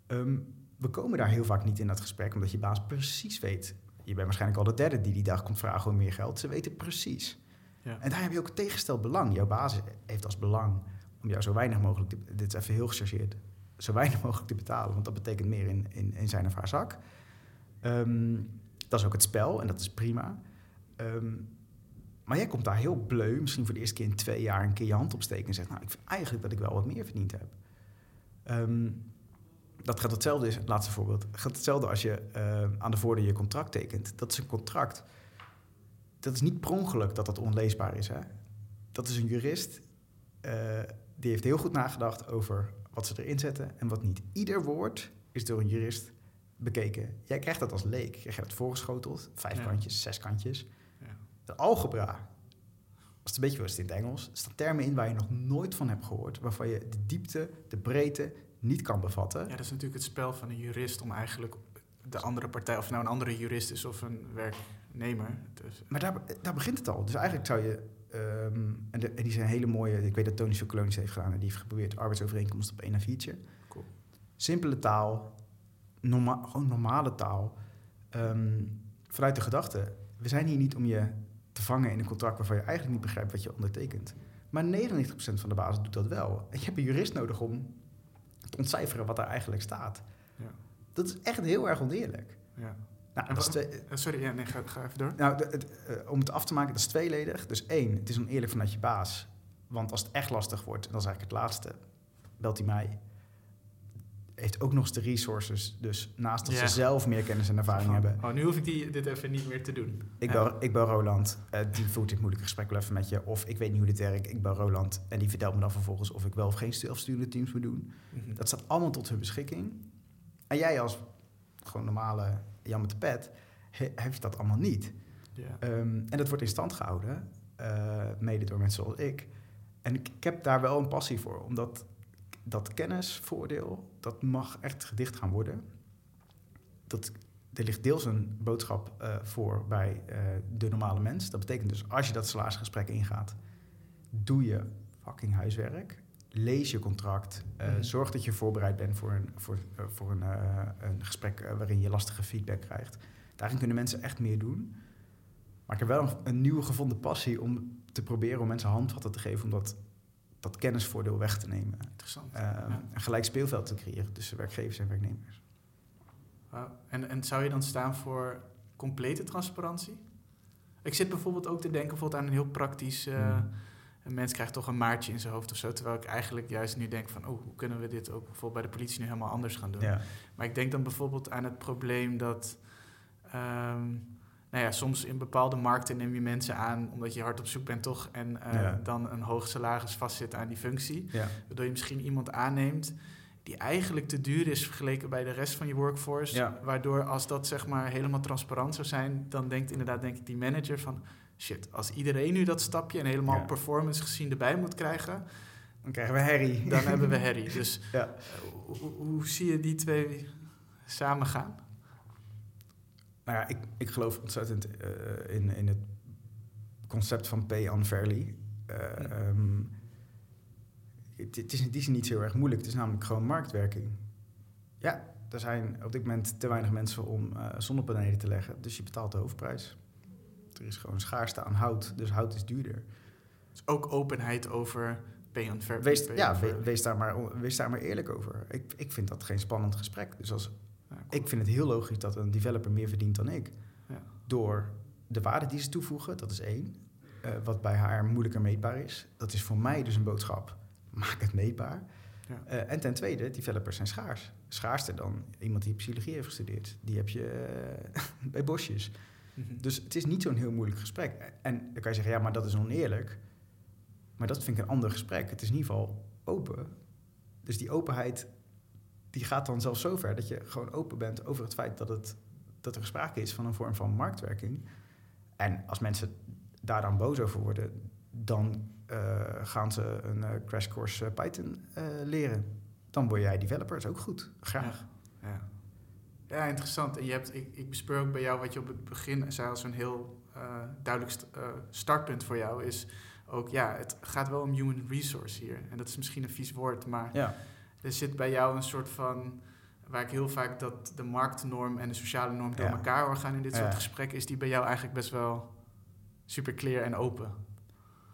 Um, we komen daar heel vaak niet in dat gesprek, omdat je baas precies weet. Je bent waarschijnlijk al de derde die die dag komt vragen om meer geld. Ze weten precies. Ja. En daar heb je ook tegengesteld belang. Jouw baas heeft als belang om jou zo weinig mogelijk, dit is even heel gechargeerd, zo weinig mogelijk te betalen, want dat betekent meer in, in, in zijn of haar zak. Um, dat is ook het spel en dat is prima. Um, maar jij komt daar heel bleu, misschien voor de eerste keer in twee jaar, een keer je hand opsteken en zegt: Nou, ik vind eigenlijk dat ik wel wat meer verdiend heb. Um, dat gaat hetzelfde, is laatste voorbeeld. Gaat hetzelfde als je uh, aan de voordeur je contract tekent. Dat is een contract. Dat is niet per ongeluk dat dat onleesbaar is. Hè? Dat is een jurist. Uh, die heeft heel goed nagedacht over wat ze erin zetten en wat niet. Ieder woord is door een jurist bekeken. Jij krijgt dat als leek. Je krijgt het voorgeschoteld, vijf kantjes, zes kantjes. Ja. De algebra, als het een beetje was in het Engels, staan termen in waar je nog nooit van hebt gehoord, waarvan je de diepte, de breedte niet kan bevatten. Ja, dat is natuurlijk het spel van een jurist om eigenlijk de andere partij, of nou een andere jurist is of een werknemer. Dus. Maar daar, daar begint het al. Dus eigenlijk zou je Um, en, de, en, die zijn hele mooie. Ik weet dat Tony Chocolonisch heeft gedaan. En die heeft geprobeerd arbeidsovereenkomst op één a Cool. Simpele taal. Norma gewoon normale taal. Um, vanuit de gedachte. We zijn hier niet om je te vangen in een contract waarvan je eigenlijk niet begrijpt wat je ondertekent. Maar 99% van de basis doet dat wel. En je hebt een jurist nodig om ontcijferen wat er eigenlijk staat. Ja. Dat is echt heel erg oneerlijk. Ja. Nou, dat is eh, sorry, ja, nee, ga, ga even door. Nou, het, uh, om het af te maken, dat is tweeledig. Dus één, het is oneerlijk vanuit je baas. Want als het echt lastig wordt, en dat is eigenlijk het laatste, belt hij mij. Heeft ook nog eens de resources. Dus naast dat ze zelf meer kennis en ervaring hebben. Oh, nu hoef ik die, dit even niet meer te doen. Ik, bel, ik Roland, uh, die voert dit moeilijke gesprek wel even met je. Of ik weet niet hoe dit werkt, ik bel Roland. En die vertelt me dan vervolgens of ik wel of geen zelfsturende teams moet doen. Mhm. Dat staat allemaal tot hun beschikking. En jij als gewoon normale Jan met de pet, heb je dat allemaal niet. Um, en dat wordt in stand gehouden, uh, mede door mensen zoals ik. En ik, ik, heb daar wel een passie voor, omdat dat kennisvoordeel, dat mag echt gedicht gaan worden. Dat, er ligt deels een boodschap uh, voor bij uh, de normale mens. Dat betekent dus, als je dat salarisgesprek ingaat, doe je fucking huiswerk lees je contract. Uh, Zorg dat je voorbereid bent voor een, voor, voor een, een gesprek waarin je lastige feedback krijgt. Daarin kunnen mensen echt meer doen. Maar ik heb wel een, een nieuwe gevonden passie om te proberen om mensen handvatten te geven om dat dat kennisvoordeel weg te nemen. Interessant. Ehm, Ja. Een gelijk speelveld te creëren tussen werkgevers en werknemers. En, en zou je dan staan voor complete transparantie? Ik zit bijvoorbeeld ook te denken bijvoorbeeld aan een heel praktisch... eh, Hmm. Een mens krijgt toch een maartje in zijn hoofd of zo. Terwijl ik eigenlijk juist nu denk van... oh, hoe kunnen we dit ook bijvoorbeeld bij de politie nu helemaal anders gaan doen? Ja. Maar ik denk dan bijvoorbeeld aan het probleem dat... ehm, nou ja, soms in bepaalde markten neem je mensen aan... omdat je hard op zoek bent toch... en eh, Ja. dan een hoog salaris vastzit aan die functie. Ja. Waardoor je misschien iemand aanneemt... die eigenlijk te duur is vergeleken bij de rest van je workforce. Ja. Waardoor als dat zeg maar helemaal transparant zou zijn... dan denkt inderdaad denk ik die manager van... shit, als iedereen nu dat stapje... en helemaal performance gezien erbij moet krijgen... Dan krijgen we herrie. dan hebben we herrie. Dus Ja. eh, hoe- hoe zie je die twee samen gaan? Nou ja, ik, ik geloof ontzettend eh, in, in het concept van pay unfairly. Eh, Hm. ehm, het, het is in die zin niet zo heel erg moeilijk. Het is namelijk gewoon marktwerking. Ja, er zijn op dit moment te weinig mensen om eh, zonnepanelen te leggen. Dus je betaalt de hoofdprijs. Er is gewoon schaarste aan hout, dus hout is duurder. Dus ook openheid over pay on fair. Wees, pay ja, wees, daar maar, wees daar maar eerlijk over. Ik, ik vind dat geen spannend gesprek. Dus als, cool. ik vind het heel logisch dat een developer meer verdient dan ik. Ja. Door de waarde die ze toevoegen, dat is één. Eh, wat bij haar moeilijker meetbaar is. Dat is voor mij dus een boodschap. Maak het meetbaar. Ja. Eh, en ten tweede, developers zijn schaars. Schaarster dan iemand die psychologie heeft gestudeerd. Die heb je eh, bij bosjes. Mhm. Dus het is niet zo'n heel moeilijk gesprek. En dan kan je zeggen, ja, maar dat is oneerlijk. Maar dat vind ik een ander gesprek. Het is in ieder geval open. Dus die openheid, die gaat dan zelfs zo ver dat je gewoon open bent over het feit dat, het, dat er sprake is van een vorm van marktwerking. En als mensen daar dan boos over worden, dan eh, gaan ze een eh, crash course eh, Python leren. Dan word jij developer, is ook goed. Graag. Ja. ja, interessant. En je hebt, ik, ik bespeur ook bij jou wat je op het begin zei als een heel duidelijk st- startpunt voor jou is ook, ja, het gaat wel om human resource hier. En dat is misschien een vies woord, maar Ja. Er zit bij jou een soort van, waar ik heel vaak dat de marktnorm en de sociale norm door Ja. elkaar hoor gaan in dit Ja. soort gesprekken, is die bij jou eigenlijk best wel super clear en open.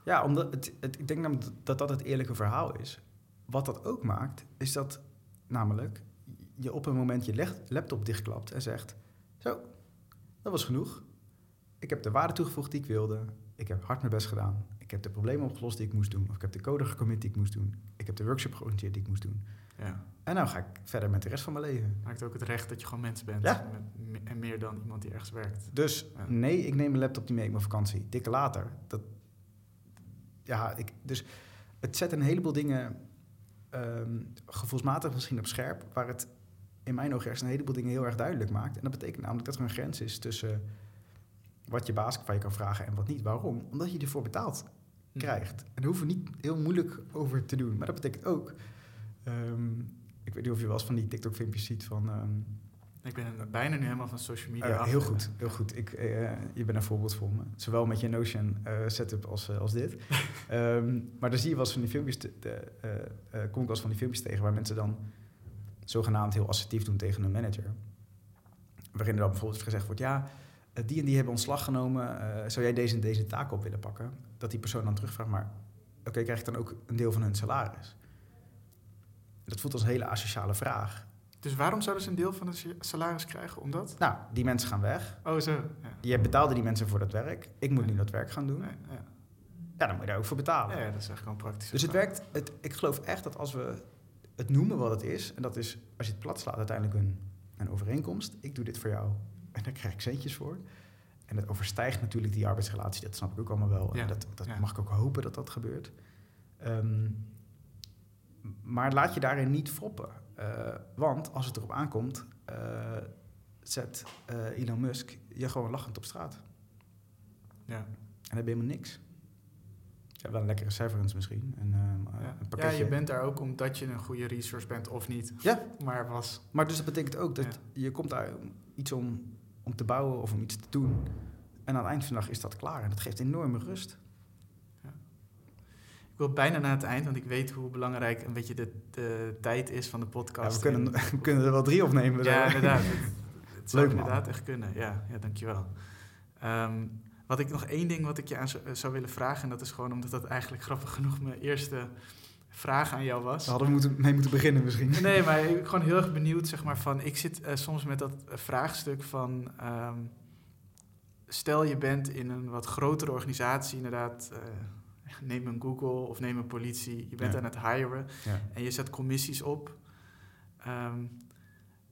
Ja, omdat het, het, ik denk namelijk dat dat het eerlijke verhaal is. Wat dat ook maakt, is dat namelijk je op een moment je laptop dichtklapt en zegt: Zo, dat was genoeg. Ik heb de waarde toegevoegd die ik wilde. Ik heb hard mijn best gedaan. Ik heb de problemen opgelost die ik moest doen. Of ik heb de code gecommit die ik moest doen. Ik heb de workshop georganiseerd die ik moest doen. Ja. En nou ga ik verder met de rest van mijn leven. Maakt ook het recht dat je gewoon mens bent. Ja. En meer dan iemand die ergens werkt. Dus Ja. nee, ik neem mijn laptop niet mee op mijn vakantie. Dikke later. Dat, ja, ik, dus het zet een heleboel dingen ehm, gevoelsmatig misschien op scherp, waar het in mijn ogen ergens een heleboel dingen heel erg duidelijk maakt. En dat betekent namelijk dat er een grens is tussen wat je baas van je kan vragen en wat niet. Waarom? Omdat je ervoor betaald Hm. Krijgt. En daar hoeven we niet heel moeilijk over te doen. Maar dat betekent ook... ehm, ik weet niet of je wel eens van die TikTok-filmpjes ziet van... ehm, Ik ben bijna nu helemaal van social media af. heel goed, heel goed. Ik, eh, je bent een voorbeeld voor me. Zowel met je Notion eh, setup als, eh, als dit. Ehm, maar dan zie je wel eens van die filmpjes, te- de, kom ik wel eens van die filmpjes tegen waar mensen dan zogenaamd heel assertief doen tegen een manager. Waarin er dan bijvoorbeeld gezegd wordt, ja, die en die hebben ontslag genomen. eh, zou jij deze en deze taak op willen pakken? Dat die persoon dan terugvraagt, maar oké, krijg ik dan ook een deel van hun salaris? Dat voelt als een hele asociale vraag. Dus waarom zouden ze een deel van het salaris krijgen? Omdat? Nou, die mensen gaan weg. Oh, zo. Ja. Je betaalde die mensen voor dat werk. Ik moet nu dat werk gaan doen. Nee, ja. Ja, dan moet je daar ook voor betalen. Ja, ja, dat is echt gewoon praktisch. Dus het werkt. Het, ik geloof echt dat als we het noemen wat het is, en dat is als je het plat slaat, uiteindelijk een, een overeenkomst. Ik doe dit voor jou en daar krijg ik centjes voor. En dat overstijgt natuurlijk die arbeidsrelatie, dat snap ik ook allemaal wel. Ja, En dat, dat ja. mag ik ook hopen dat dat gebeurt. Ehm, maar laat je daarin niet foppen. Eh, want als het erop aankomt, eh, zet eh, Elon Musk je gewoon lachend op straat. Ja. En dan heb je helemaal niks. Ja, wel een lekkere severance misschien. En, Ja. een ja, je bent daar ook omdat je een goede resource bent of niet. Ja. Maar was. Maar dus dat betekent ook dat je komt daar iets om, om te bouwen of om iets te doen. En aan het eind van de dag is dat klaar. En dat geeft enorme rust. Ik wil bijna naar het eind, want ik weet hoe belangrijk een beetje de, de tijd is van de Ja, podcast. we, kunnen, we kunnen er wel drie opnemen. Ja, inderdaad. Het, het zou Leuk, inderdaad echt kunnen. Ja, ja dankjewel. Ehm wat ik nog één ding wat ik je aan zou, zou willen vragen, en dat is gewoon omdat dat eigenlijk grappig genoeg mijn eerste vraag aan jou was. We hadden we moeten, mee moeten beginnen misschien. Nee, maar ik ben gewoon heel erg benieuwd, zeg maar, van... Ik zit eh, soms met dat eh, vraagstuk van... ehm, stel je bent in een wat grotere organisatie, inderdaad... eh, neem een Google of neem een politie. Je bent Ja. aan het hiren Ja. en je zet commissies op. Ehm,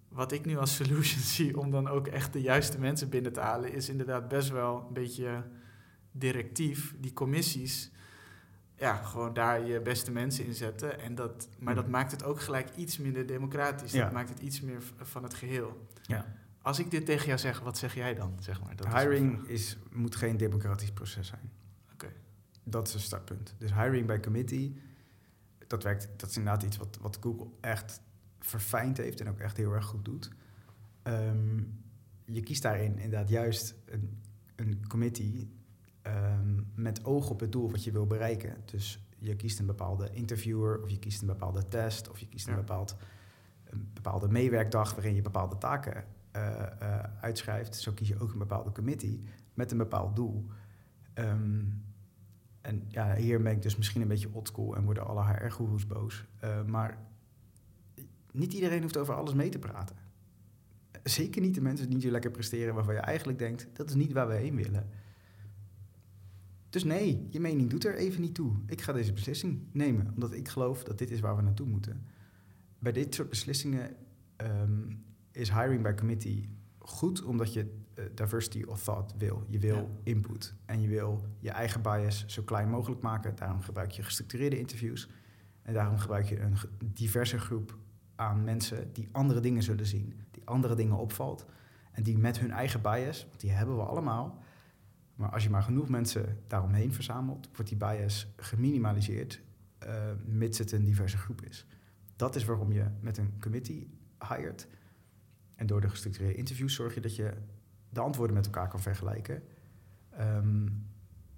wat ik nu als solution zie om dan ook echt de juiste mensen binnen te halen... is inderdaad best wel een beetje directief. Die commissies ja, gewoon daar je beste mensen in zetten. En dat, maar dat Mhm. maakt het ook gelijk iets minder democratisch. Ja. Dat maakt het iets meer van het geheel. Ja. Als ik dit tegen jou zeg, wat zeg jij dan? Zeg maar, dat hiring is, moet geen democratisch proces zijn. Oké. Dat is een startpunt. Dus hiring by committee, dat, werkt, dat is inderdaad iets wat, wat Google echt verfijnd heeft en ook echt heel erg goed doet. Ehm, je kiest daarin inderdaad juist een, een committee ehm, met oog op het doel wat je wil bereiken. Dus je kiest een bepaalde interviewer of je kiest een bepaalde test of je kiest een, Ja. bepaald, een bepaalde meewerkdag waarin je bepaalde taken eh, eh, uitschrijft. Zo kies je ook een bepaalde committee met een bepaald doel. Ehm, en ja, hier ben ik dus misschien een beetje oldschool en worden alle HR-goeroes boos. Eh, maar niet iedereen hoeft over alles mee te praten. Zeker niet de mensen die niet zo lekker presteren waarvan je eigenlijk denkt, dat is niet waar we heen willen. Dus nee, je mening doet er even niet toe. Ik ga deze beslissing nemen, omdat ik geloof dat dit is waar we naartoe moeten. Bij dit soort beslissingen ehm, is hiring by committee goed, omdat je eh, diversity of thought wil. Je wil Ja. input en je wil je eigen bias zo klein mogelijk maken. Daarom gebruik je gestructureerde interviews. En daarom gebruik je een diverse groep aan mensen die andere dingen zullen zien, die andere dingen opvalt. En die met hun eigen bias, want die hebben we allemaal. Maar als je maar genoeg mensen daaromheen verzamelt, wordt die bias geminimaliseerd, eh, mits het een diverse groep is. Dat is waarom je met een committee hired. En door de gestructureerde interviews zorg je dat je de antwoorden met elkaar kan vergelijken. Ehm,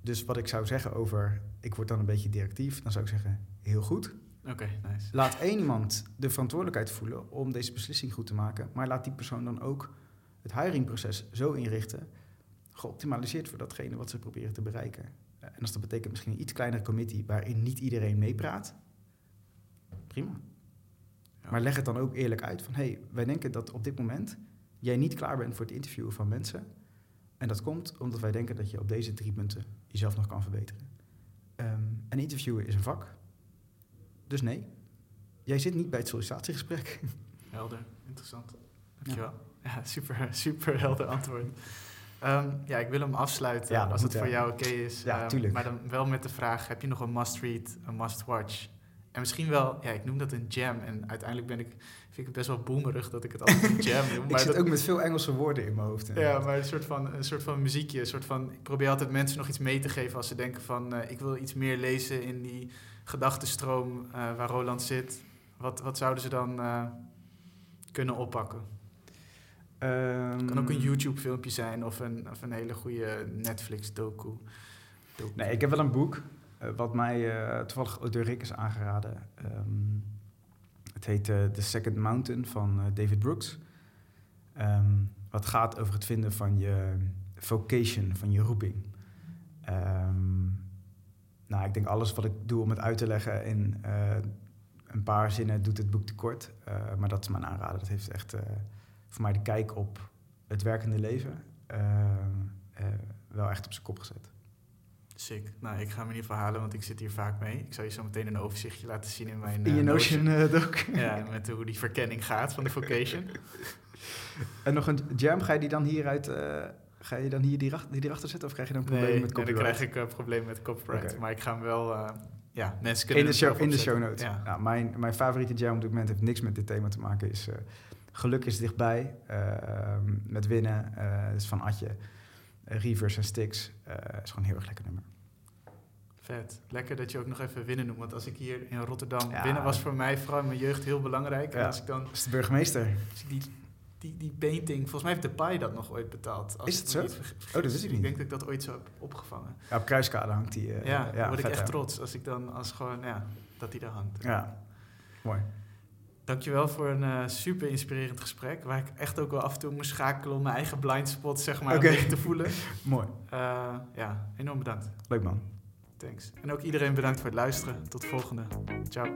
dus wat ik zou zeggen over, ik word dan een beetje directief, dan zou ik zeggen, heel goed. Oké, nice. Laat één iemand de verantwoordelijkheid voelen om deze beslissing goed te maken, maar laat die persoon dan ook het hiringproces zo inrichten, geoptimaliseerd voor datgene wat ze proberen te bereiken. Eh, En als dat betekent misschien een iets kleinere committee waarin niet iedereen meepraat, prima. Ja. Maar leg het dan ook eerlijk uit van, hé, hey, wij denken dat op dit moment jij niet klaar bent voor het interviewen van mensen. En dat komt omdat wij denken dat je op deze drie punten jezelf nog kan verbeteren. Ehm en interviewen is een vak. Dus nee, jij zit niet bij het sollicitatiegesprek. Helder, interessant. Dankjewel. Ja, super, super helder antwoord. Ehm, ja, ik wil hem afsluiten Ja, als het voor jou oké is. Ja, Ehm. Maar dan wel met de vraag, heb je nog een must-read, een must-watch? En misschien wel, ja, ik noem dat een jam. En uiteindelijk ben ik, vind ik het best wel boemerig dat ik het altijd een jam noem. ik Maar zit dat, ook met veel Engelse woorden in mijn hoofd. ja, maar een soort, van, een soort van muziekje. Een soort van, ik probeer altijd mensen nog iets mee te geven als ze denken van... eh, ik wil iets meer lezen in die gedachtenstroom eh, waar Roland zit. Wat, wat zouden ze dan eh, kunnen oppakken? Ehm, Het kan ook een YouTube-filmpje zijn of een, of een hele goede Netflix-docu. Docu. Nee, ik heb wel een boek eh, wat mij eh, toevallig door Rick is aangeraden. Ehm, het heet eh, The Second Mountain van David Brooks. Ehm, wat gaat over het vinden van je vocation, van je roeping. Ehm, nou, ik denk alles wat ik doe om het uit te leggen in een paar zinnen doet het boek tekort. Maar dat is mijn aanrader. Dat heeft echt voor mij de kijk op het werkende leven eh, eh, wel echt op zijn kop gezet. Sick. Nou, ik ga hem in ieder geval halen, want ik zit hier vaak mee. Ik zal je zo meteen een overzichtje laten zien in mijn In eh, je Notion eh, doc. Ja, met hoe die verkenning gaat van de vocation. En nog een jam, ga je die dan hieruit, eh, ga je dan hier die, die erachter zetten of krijg je dan problemen Nee, met nee, dan copyright? krijg ik een probleem met copyright. Maar ik ga hem wel... eh, ja, mensen kunnen in de show, in de show notes. Ja. Nou, mijn, mijn favoriete jam op dit moment heeft niks met dit thema te maken. Is eh, Geluk is dichtbij. eh, met winnen. eh is van Atje. Reverse en Sticks. eh is gewoon een heel erg lekker nummer. Vet. Lekker dat je ook nog even winnen noemt. Want als ik hier in Rotterdam... Ja. Winnen was voor mij vooral in mijn jeugd heel belangrijk. En Ja. als ik dan Dat is de burgemeester. als ik die, die, die painting... Volgens mij heeft de Pai dat nog ooit betaald. Als Is het zo? niet. Oh, dat ik niet. Ik denk dat ik dat ooit zo heb opgevangen. Ja, op Kruiskade hangt die. eh, ja, dan word ik echt trots als ik dan... Als gewoon, ja, dat die daar hangt. Ja, mooi. Dankjewel voor een uh, super inspirerend gesprek. Waar ik echt ook wel af en toe moest schakelen om mijn eigen blind spot zeg maar, okay. te voelen. Mooi. Uh, ja, enorm bedankt. Leuk man. Thanks. En ook iedereen bedankt voor het luisteren. Tot de volgende. Ciao.